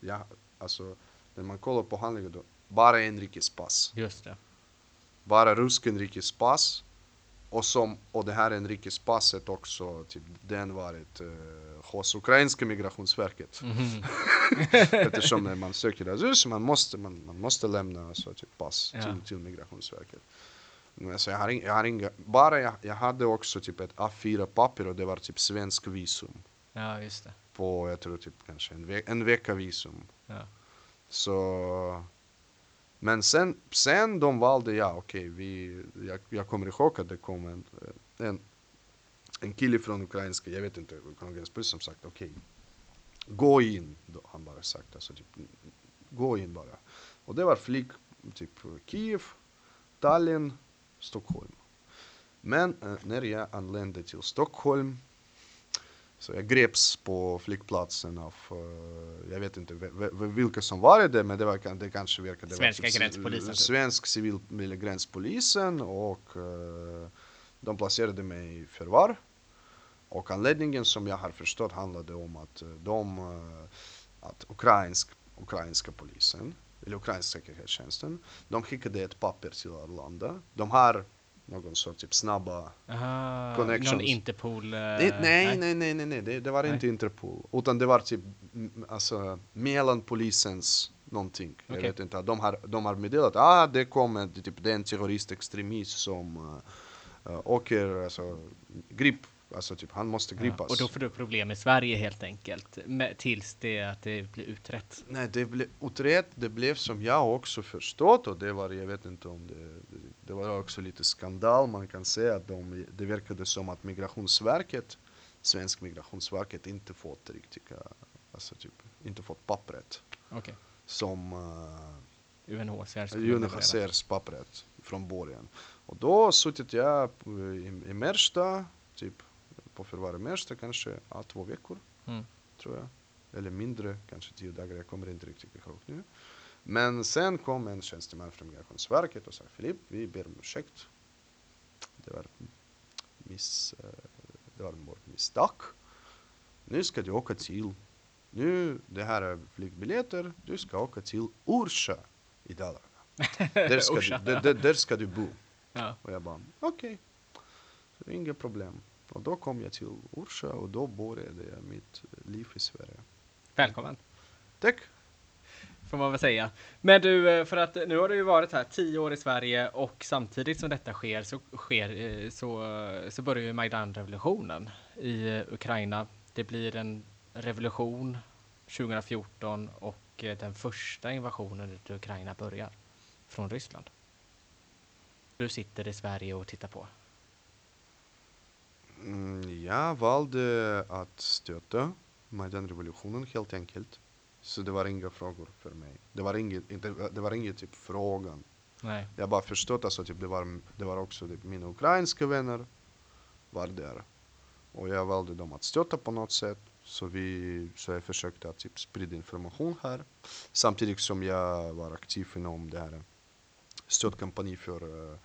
Speaker 2: jag, alltså, när man kollar på handlingar då, bara inrikespass.
Speaker 1: Just det.
Speaker 2: Bara rysk inrikespass. Och, som, och det här inrikespasset också, typ, den varit uh, hos ukrainska migrationsverket. Mm. [laughs] [laughs] Eftersom när man söker asyl man måste, man, man måste lämna alltså, typ, pass ja. till, till migrationsverket. Men alltså, jag har, jag har inga, bara jag, jag hade också typ ett A4-papper och det var typ svensk visum.
Speaker 1: Ja, just det.
Speaker 2: På, jag tror typ kanske en, ve en vecka visum.
Speaker 1: Ja.
Speaker 2: Så men sen, sen de valde, ja okej, okay, jag, jag kommer ihåg att det kom en, en, en kille från ukrainska, jag vet inte, ukrainska som sagt okej, okay, gå in, då, han bara sagt alltså typ, gå in bara. Och det var flyg, typ Kiev, Tallinn, Stockholm. Men eh, när jag anlände till Stockholm så jag greps på flygplatsen av, uh, jag vet inte vilka som var det, men det, var, det kanske verkade
Speaker 1: Svenska var, gränspolisen. Typ.
Speaker 2: Svensk civil gränspolisen och uh, de placerade mig i förvar. Och anledningen som jag har förstått handlade om att de, uh, att ukrainsk, ukrainska polisen, eller ukrainska säkerhetstjänsten, de skickade ett papper till Arlanda. De har någon sorts typ snabba
Speaker 1: Aha, connections. Någon Interpol?
Speaker 2: Uh, det, nej, nej, nej, nej, nej, det, det var nej. inte Interpol. Utan det var typ alltså, mellan polisens någonting. Okay. Jag vet inte. De har, de har meddelat att ah, det kommer typ den terroristextremist som uh, åker, alltså, grip Alltså typ han måste gripas. Ja,
Speaker 1: och då får du problem i Sverige helt enkelt. Med, tills det att det blir utrett.
Speaker 2: Nej, det blev utrett. Det blev som jag också förstått och det var, jag vet inte om det, det var också lite skandal. Man kan säga att de, det verkade som att Migrationsverket, Svensk Migrationsverket inte fått riktiga, alltså typ inte fått pappret.
Speaker 1: Okay.
Speaker 2: Som uh,
Speaker 1: UNHCRs,
Speaker 2: UNHCRs pappret från början. Och då suttit jag i, i Märsta, typ på förvaret kanske ja, två veckor, mm. tror jag. Eller mindre, kanske tio dagar, jag kommer inte riktigt ihåg nu. Men sen kom en tjänsteman från Migrationsverket och sa Filip, vi ber om ursäkt. Det var, miss, eh, det var vårt misstag. Nu ska du åka till, nu, det här är flygbiljetter, du ska åka till Orsa i Dalarna. [laughs] Där ska, du, där, där ska du bo. Ja. Och jag bara, okej, okay. inga problem. Och då kom jag till Orsa och då började jag mitt liv i Sverige.
Speaker 1: Välkommen!
Speaker 2: Tack!
Speaker 1: Får man väl säga. Men du, eh, för att nu har du ju varit här tio år i Sverige och samtidigt som detta sker så, sker, eh, så, så börjar ju Majdan-revolutionen i eh, Ukraina. Det blir en revolution 2014 och den första invasionen i Ukraina börjar från Ryssland. Du sitter i Sverige och tittar på.
Speaker 2: Jag valde att stötta Majdan-revolutionen helt enkelt. Så det var inga frågor för mig. Det var inget, inte, det var inget typ frågan.
Speaker 1: Nej.
Speaker 2: Jag bara förstått alltså, typ, det, var, det var också typ, mina ukrainska vänner var där. Och jag valde dem att stötta på något sätt. Så, vi, så jag försökte att typ, sprida information här. Samtidigt som jag var aktiv inom det här stödkampanj för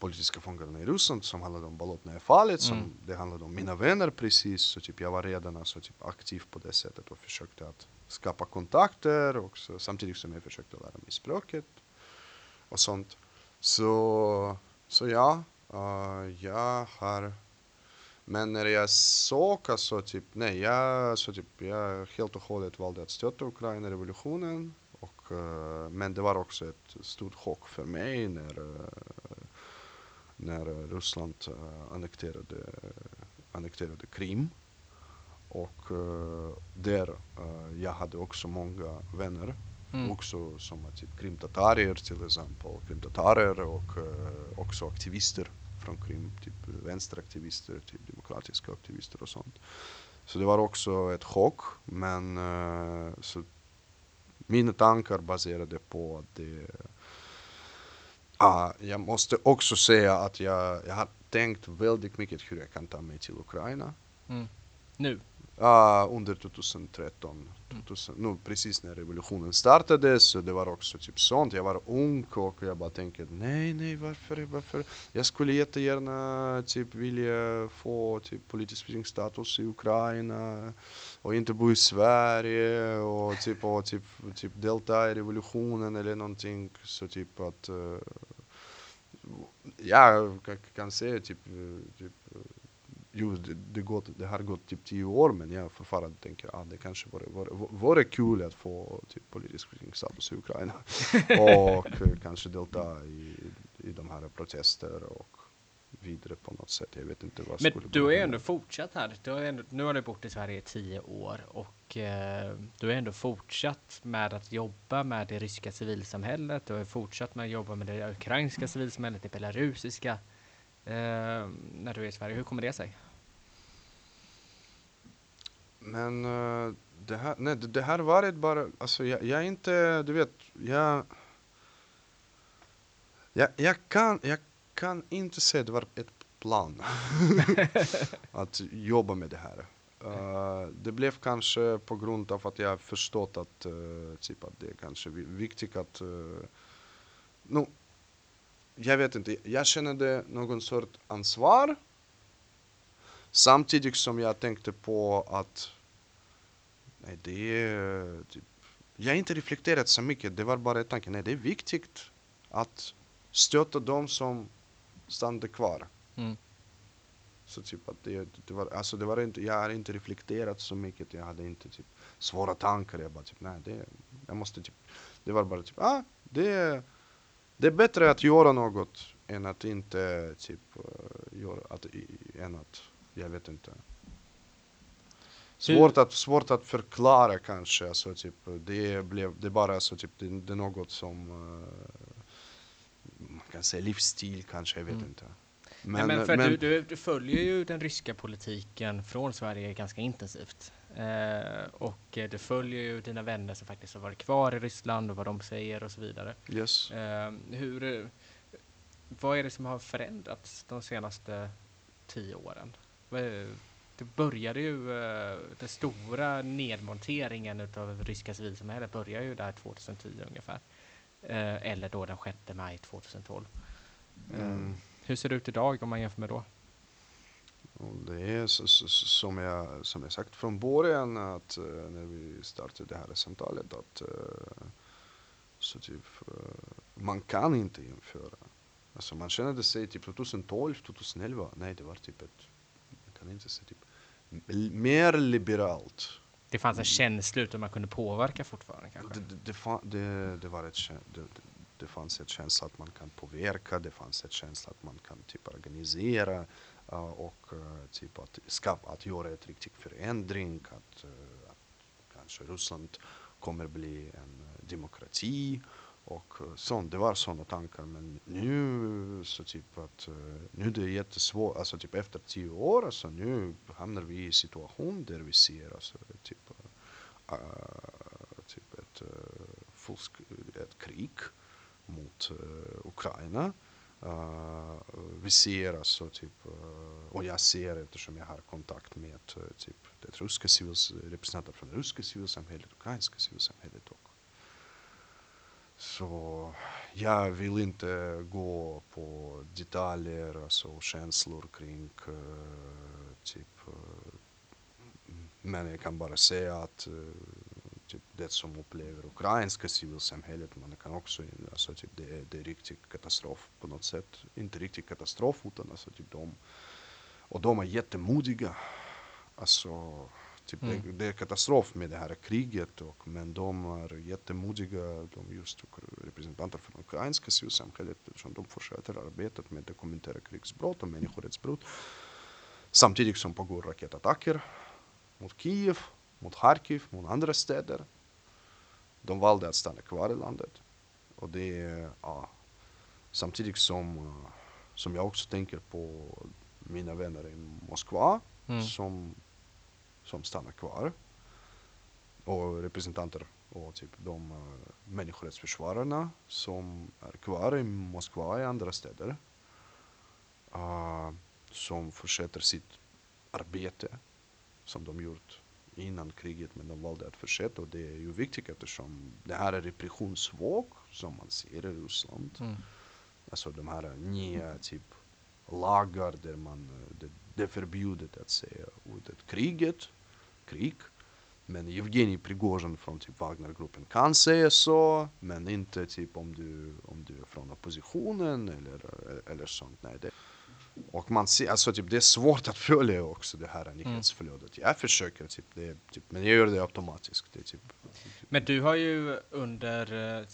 Speaker 2: politiska fångarna i Ryssland som handlade om Bolotnaja-fallet, som mm. det handlade om mina vänner precis. Så typ jag var redan alltså, typ, aktiv på det sättet och försökte att skapa kontakter och så, samtidigt som jag försökte lära mig språket och sånt. Så, så ja, uh, jag har men när jag såg alltså typ, nej, jag, så typ, jag helt och hållet valde att stötta Ukraina-revolutionen. Och, uh, men det var också ett stort chock för mig när uh, när Ryssland eh, annekterade, annekterade Krim. Och där jag hade också många vänner, mm. också som typ krimtatarier till exempel, krimtatarer och uh, också aktivister från Krim, typ vänsteraktivister, typ demokratiska aktivister och sånt. Så det var också ett chock, men så mina tankar baserade på att det Ah, jag måste också säga att jag, jag har tänkt väldigt mycket hur jag kan ta mig till Ukraina.
Speaker 1: Mm. Nu?
Speaker 2: Ah, under 2013, 2000, nu precis när revolutionen startade så det var också typ sånt. Jag var ung och jag bara tänkte nej, nej, varför, varför? Jag skulle jättegärna typ vilja få typ politisk flyktingstatus i Ukraina och inte bo i Sverige och typ, och typ, typ delta i revolutionen eller någonting. Så typ att uh, jag kan säga typ, typ jo, det, det, gått, det har gått typ tio år men jag fortfarande tänker att ah, det kanske vore, vore, vore kul att få typ politisk flyktingstatus i Ukraina [laughs] och kanske delta i, i de här protester och vidare på något sätt. Jag vet inte vad
Speaker 1: Men du har ju ändå fortsatt här. Du har ändå, nu har du bott i Sverige i tio år och eh, du har ändå fortsatt med att jobba med det ryska civilsamhället. Du har fortsatt med att jobba med det ukrainska civilsamhället, det belarusiska eh, när du är i Sverige. Hur kommer det sig?
Speaker 2: Men uh, det här, nej, det, det här varit bara, alltså jag, jag är inte, du vet, jag, jag, jag, kan, jag kan inte säga att det var ett plan [laughs] att jobba med det här. Uh, det blev kanske på grund av att jag förstått att, uh, typ att det är kanske viktigt att uh, no, jag vet inte, jag kände någon sorts ansvar. Samtidigt som jag tänkte på att nej, det är typ, jag har inte reflekterat så mycket, det var bara tanken, nej det är viktigt att stötta de som stannade kvar. Mm. Så typ att det, det, var, alltså det var inte, jag har inte reflekterat så mycket, jag hade inte typ svåra tankar, jag bara typ nej det, jag måste typ, det var bara typ, ah det det är bättre att göra något än att inte typ uh, göra, att, än att, jag vet inte. Svårt att, svårt att förklara kanske, alltså, typ, det, blev, det är bara så, typ, det, det är något som man kan säga livsstil kanske, jag vet mm. inte.
Speaker 1: Men, Nej, men för men, du, du, du, följer ju den ryska politiken från Sverige ganska intensivt. Eh, och du följer ju dina vänner som faktiskt har varit kvar i Ryssland och vad de säger och så vidare.
Speaker 2: Yes.
Speaker 1: Eh, hur, vad är det som har förändrats de senaste tio åren? Det började ju, eh, den stora nedmonteringen av ryska civilsamhället började ju där 2010 ungefär. Eh, eller då den 6 maj 2012. Mm. Hur ser det ut idag om man jämför med då?
Speaker 2: Det är som, jag, som jag sagt från början att uh, när vi startade det här samtalet att så typ, man kan inte jämföra. Alltså man kände sig typ 2012, 2011, nej det var typ ett, man kan inte säga typ, mer liberalt.
Speaker 1: Det fanns en känsla utan man kunde påverka fortfarande kanske?
Speaker 2: Det, det, det, det, var ett, det, det fanns en känsla att man kan påverka, det fanns en känsla att man kan typ organisera eh, och eh, typ att, skapa, att göra ett riktig förändring, att, eh, att kanske Ryssland kommer bli en eh, demokrati och eh, sånt. Det var sådana tankar men nu så typ att eh, nu är det jättesvårt, alltså typ efter tio år alltså nu hamnar vi i en situation där vi ser alltså typ, äh, typ ett, fusk, ett krig mot äh, Ukraina Uh, vi ser alltså typ, uh, och jag ser eftersom jag har kontakt med uh, typ det ryska civils, representanter från det ryska civilsamhället, ukrainska civilsamhället och så jag vill inte gå på detaljer, alltså känslor kring eh, typ eh, men jag kan bara säga att eh, typ det som upplever ukrainska civilsamhället, men det kan också, alltså typ det är, det är riktig katastrof på något sätt. Inte riktig katastrof utan alltså typ de, och de är jättemodiga. Alltså, typ mm. det, det, är katastrof med det här kriget, och, men de är jättemodiga, de just representanter för det ukrainska civilsamhället, eftersom de fortsätter arbetet med dokumentera krigsbrott och människorättsbrott. Samtidigt som pågår raketattacker mot Kiev mot Kharkiv, mot andra städer. De valde att stanna kvar i landet. Och det är, ja, samtidigt som, som jag också tänker på mina vänner i Moskva mm. som, som stannar kvar. Och representanter och typ de, människorättsförsvararna som är kvar i Moskva och i andra städer. Uh, som fortsätter sitt arbete som de gjort innan kriget men de valde att fortsätta och det är ju viktigt eftersom det här är repressionsvåg som man ser i Ryssland. Mm. Alltså de här nya typ lagar där man, det, det är förbjudet att säga ordet kriget, krig. Men Evgenij Prigozjin från typ Wagnergruppen kan säga så, men inte typ om du, om du är från oppositionen eller, eller sånt. Nej, det, och man ser, alltså typ det är svårt att följa också det här nyhetsflödet. Mm. Jag försöker, typ, det, typ, men jag gör det automatiskt. Det, typ,
Speaker 1: men du har ju under, eh,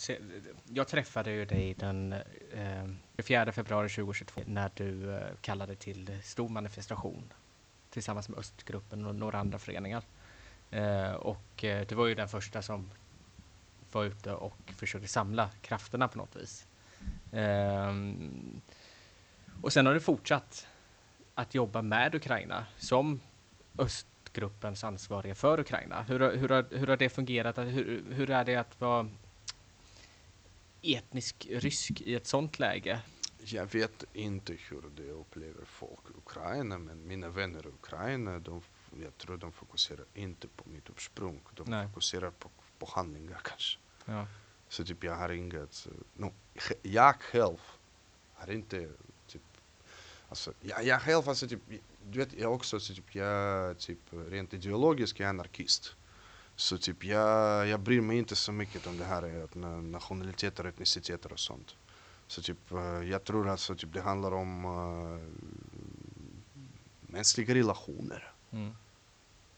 Speaker 1: jag träffade ju dig den eh, 4 februari 2022 när du eh, kallade till stor manifestation tillsammans med Östgruppen och några andra föreningar. Eh, och eh, det var ju den första som var ute och försökte samla krafterna på något vis. Eh, och sen har det fortsatt att jobba med Ukraina som östgruppens ansvariga för Ukraina. Hur, hur, har, hur har det fungerat? Hur, hur är det att vara etnisk rysk i ett sånt läge?
Speaker 2: Jag vet inte hur det upplever folk i Ukraina, men mina vänner i Ukraina, de, jag tror de fokuserar inte på mitt ursprung. De Nej. fokuserar på, på handlingar kanske. Ja. Så typ jag har inget, no, jag själv har inte Alltså, jag, jag själv, alltså, typ, du vet, jag också, så, typ, jag typ rent ideologiskt, jag är anarkist. Så typ jag, jag bryr mig inte så mycket om det här nationaliteter, etniciteter och sånt. Så typ jag tror alltså typ det handlar om uh, mänskliga relationer. Mm.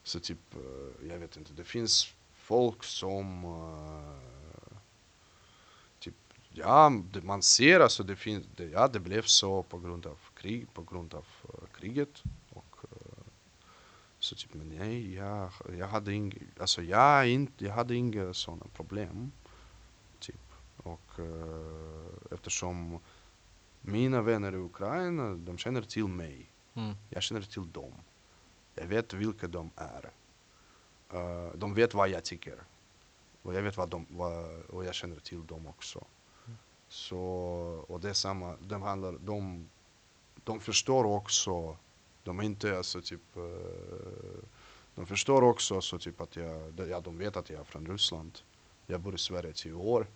Speaker 2: Så typ, uh, jag vet inte, det finns folk som uh, Ja, det, man ser alltså, det finns, det, ja det blev så på grund av krig, på grund av kriget. Och, så typ, men nej, jag, jag hade inga, alltså jag, inte, jag hade inga sådana problem. Och uh, eftersom mina vänner i Ukraina, de känner till mig. Mm. Jag känner till dem. Jag vet vilka de är. Uh, de vet vad jag tycker. Och jag vet vad de, vad, och jag känner till dem också. Så, och det är samma, de, handlar, de, de förstår också, de är inte alltså typ, uh, de förstår också alltså typ att jag, ja de vet att jag är från Ryssland. Jag bor i Sverige i tio år.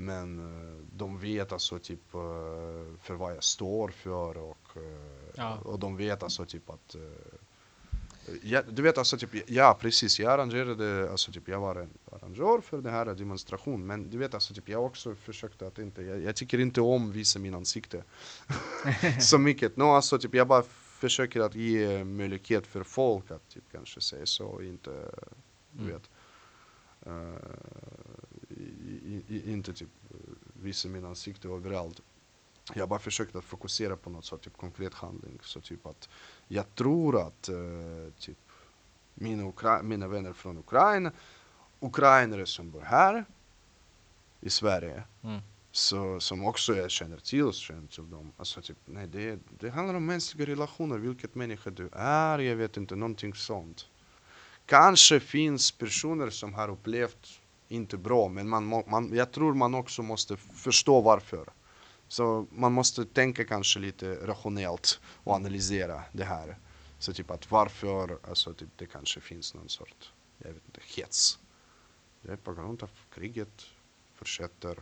Speaker 2: Men uh, de vet alltså typ uh, för vad jag står för och, ja. och de vet alltså typ att Ja, du vet alltså typ, ja precis, jag arrangerade, alltså typ jag var en arrangör för den här demonstrationen men du vet alltså typ jag också försökte att inte, jag, jag tycker inte om visa min ansikte [laughs] så [laughs] mycket. No, alltså typ jag bara försöker att ge möjlighet för folk att typ kanske säga så, inte, du mm. vet. Uh, inte typ visa min ansikte överallt jag bara försökte att fokusera på något så typ konkret handling. Så typ att jag tror att uh, typ mina, Ukra mina vänner från Ukraina, ukrainare som bor här i Sverige, mm. så, som också jag känner till, känner till dem. Alltså typ, nej, det, det handlar om mänskliga relationer, vilket människa du är, jag vet inte, någonting sånt. Kanske finns personer som har upplevt inte bra, men man, man, jag tror man också måste förstå varför. Så man måste tänka kanske lite rationellt och analysera det här. Så typ att varför, alltså typ det kanske finns någon sort, jag vet inte, hets. Det är på grund av kriget fortsätter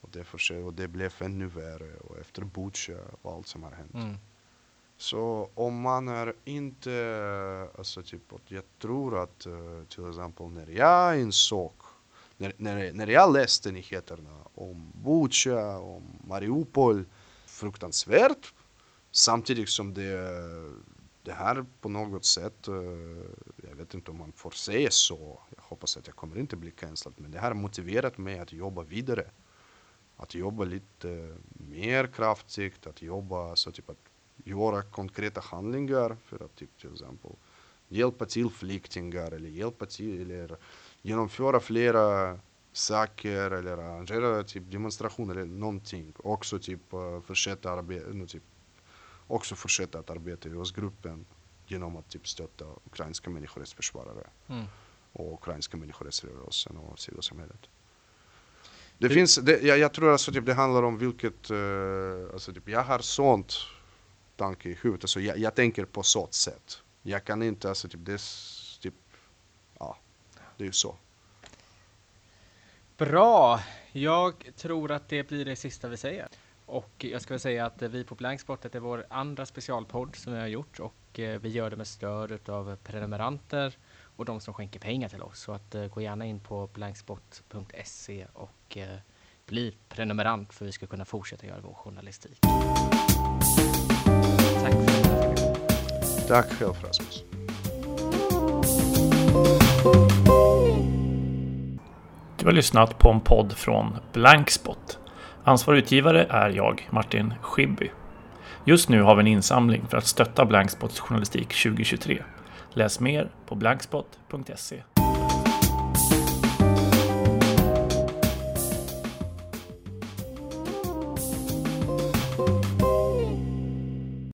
Speaker 2: och det, fortsätter, och det blev ännu värre och efter Butja och allt som har hänt. Mm. Så om man är inte, alltså typ, jag tror att uh, till exempel när jag insåg när, när, när jag läste nyheterna om Butja, om Mariupol, fruktansvärt. Samtidigt som det, det här på något sätt, eh, jag vet inte om man får säga så, jag hoppas att jag kommer inte bli cancellad, men det här har motiverat mig att jobba vidare. Att jobba lite mer kraftigt, att jobba så typ att göra konkreta handlingar för att typ till exempel hjälpa till flyktingar eller hjälpa till eller genomföra flera saker eller arrangera typ demonstrationer eller någonting. Också typ uh, fortsätta arbeta, no, typ, också fortsätta att arbeta i OS-gruppen genom att typ stötta ukrainska människorättsförsvarare mm. och ukrainska människorättsrörelsen och civilsamhället. Det finns, det, jag, jag tror alltså typ det handlar om vilket, uh, alltså typ jag har sånt tanke i huvudet, alltså jag, jag tänker på sånt sätt. Jag kan inte, alltså typ det, typ, det är ju så.
Speaker 1: Bra! Jag tror att det blir det sista vi säger. Och jag ska väl säga att vi på Blanksportet är vår andra specialpodd som vi har gjort och eh, vi gör det med stöd av prenumeranter och de som skänker pengar till oss. Så att uh, gå gärna in på blankspot.se och uh, bli prenumerant för vi ska kunna fortsätta göra vår journalistik. Tack för
Speaker 2: Tack själv Rasmus.
Speaker 3: Du har lyssnat på en podd från Blankspot. Ansvarig utgivare är jag, Martin Schibbye. Just nu har vi en insamling för att stötta Blankspots journalistik 2023. Läs mer på blankspot.se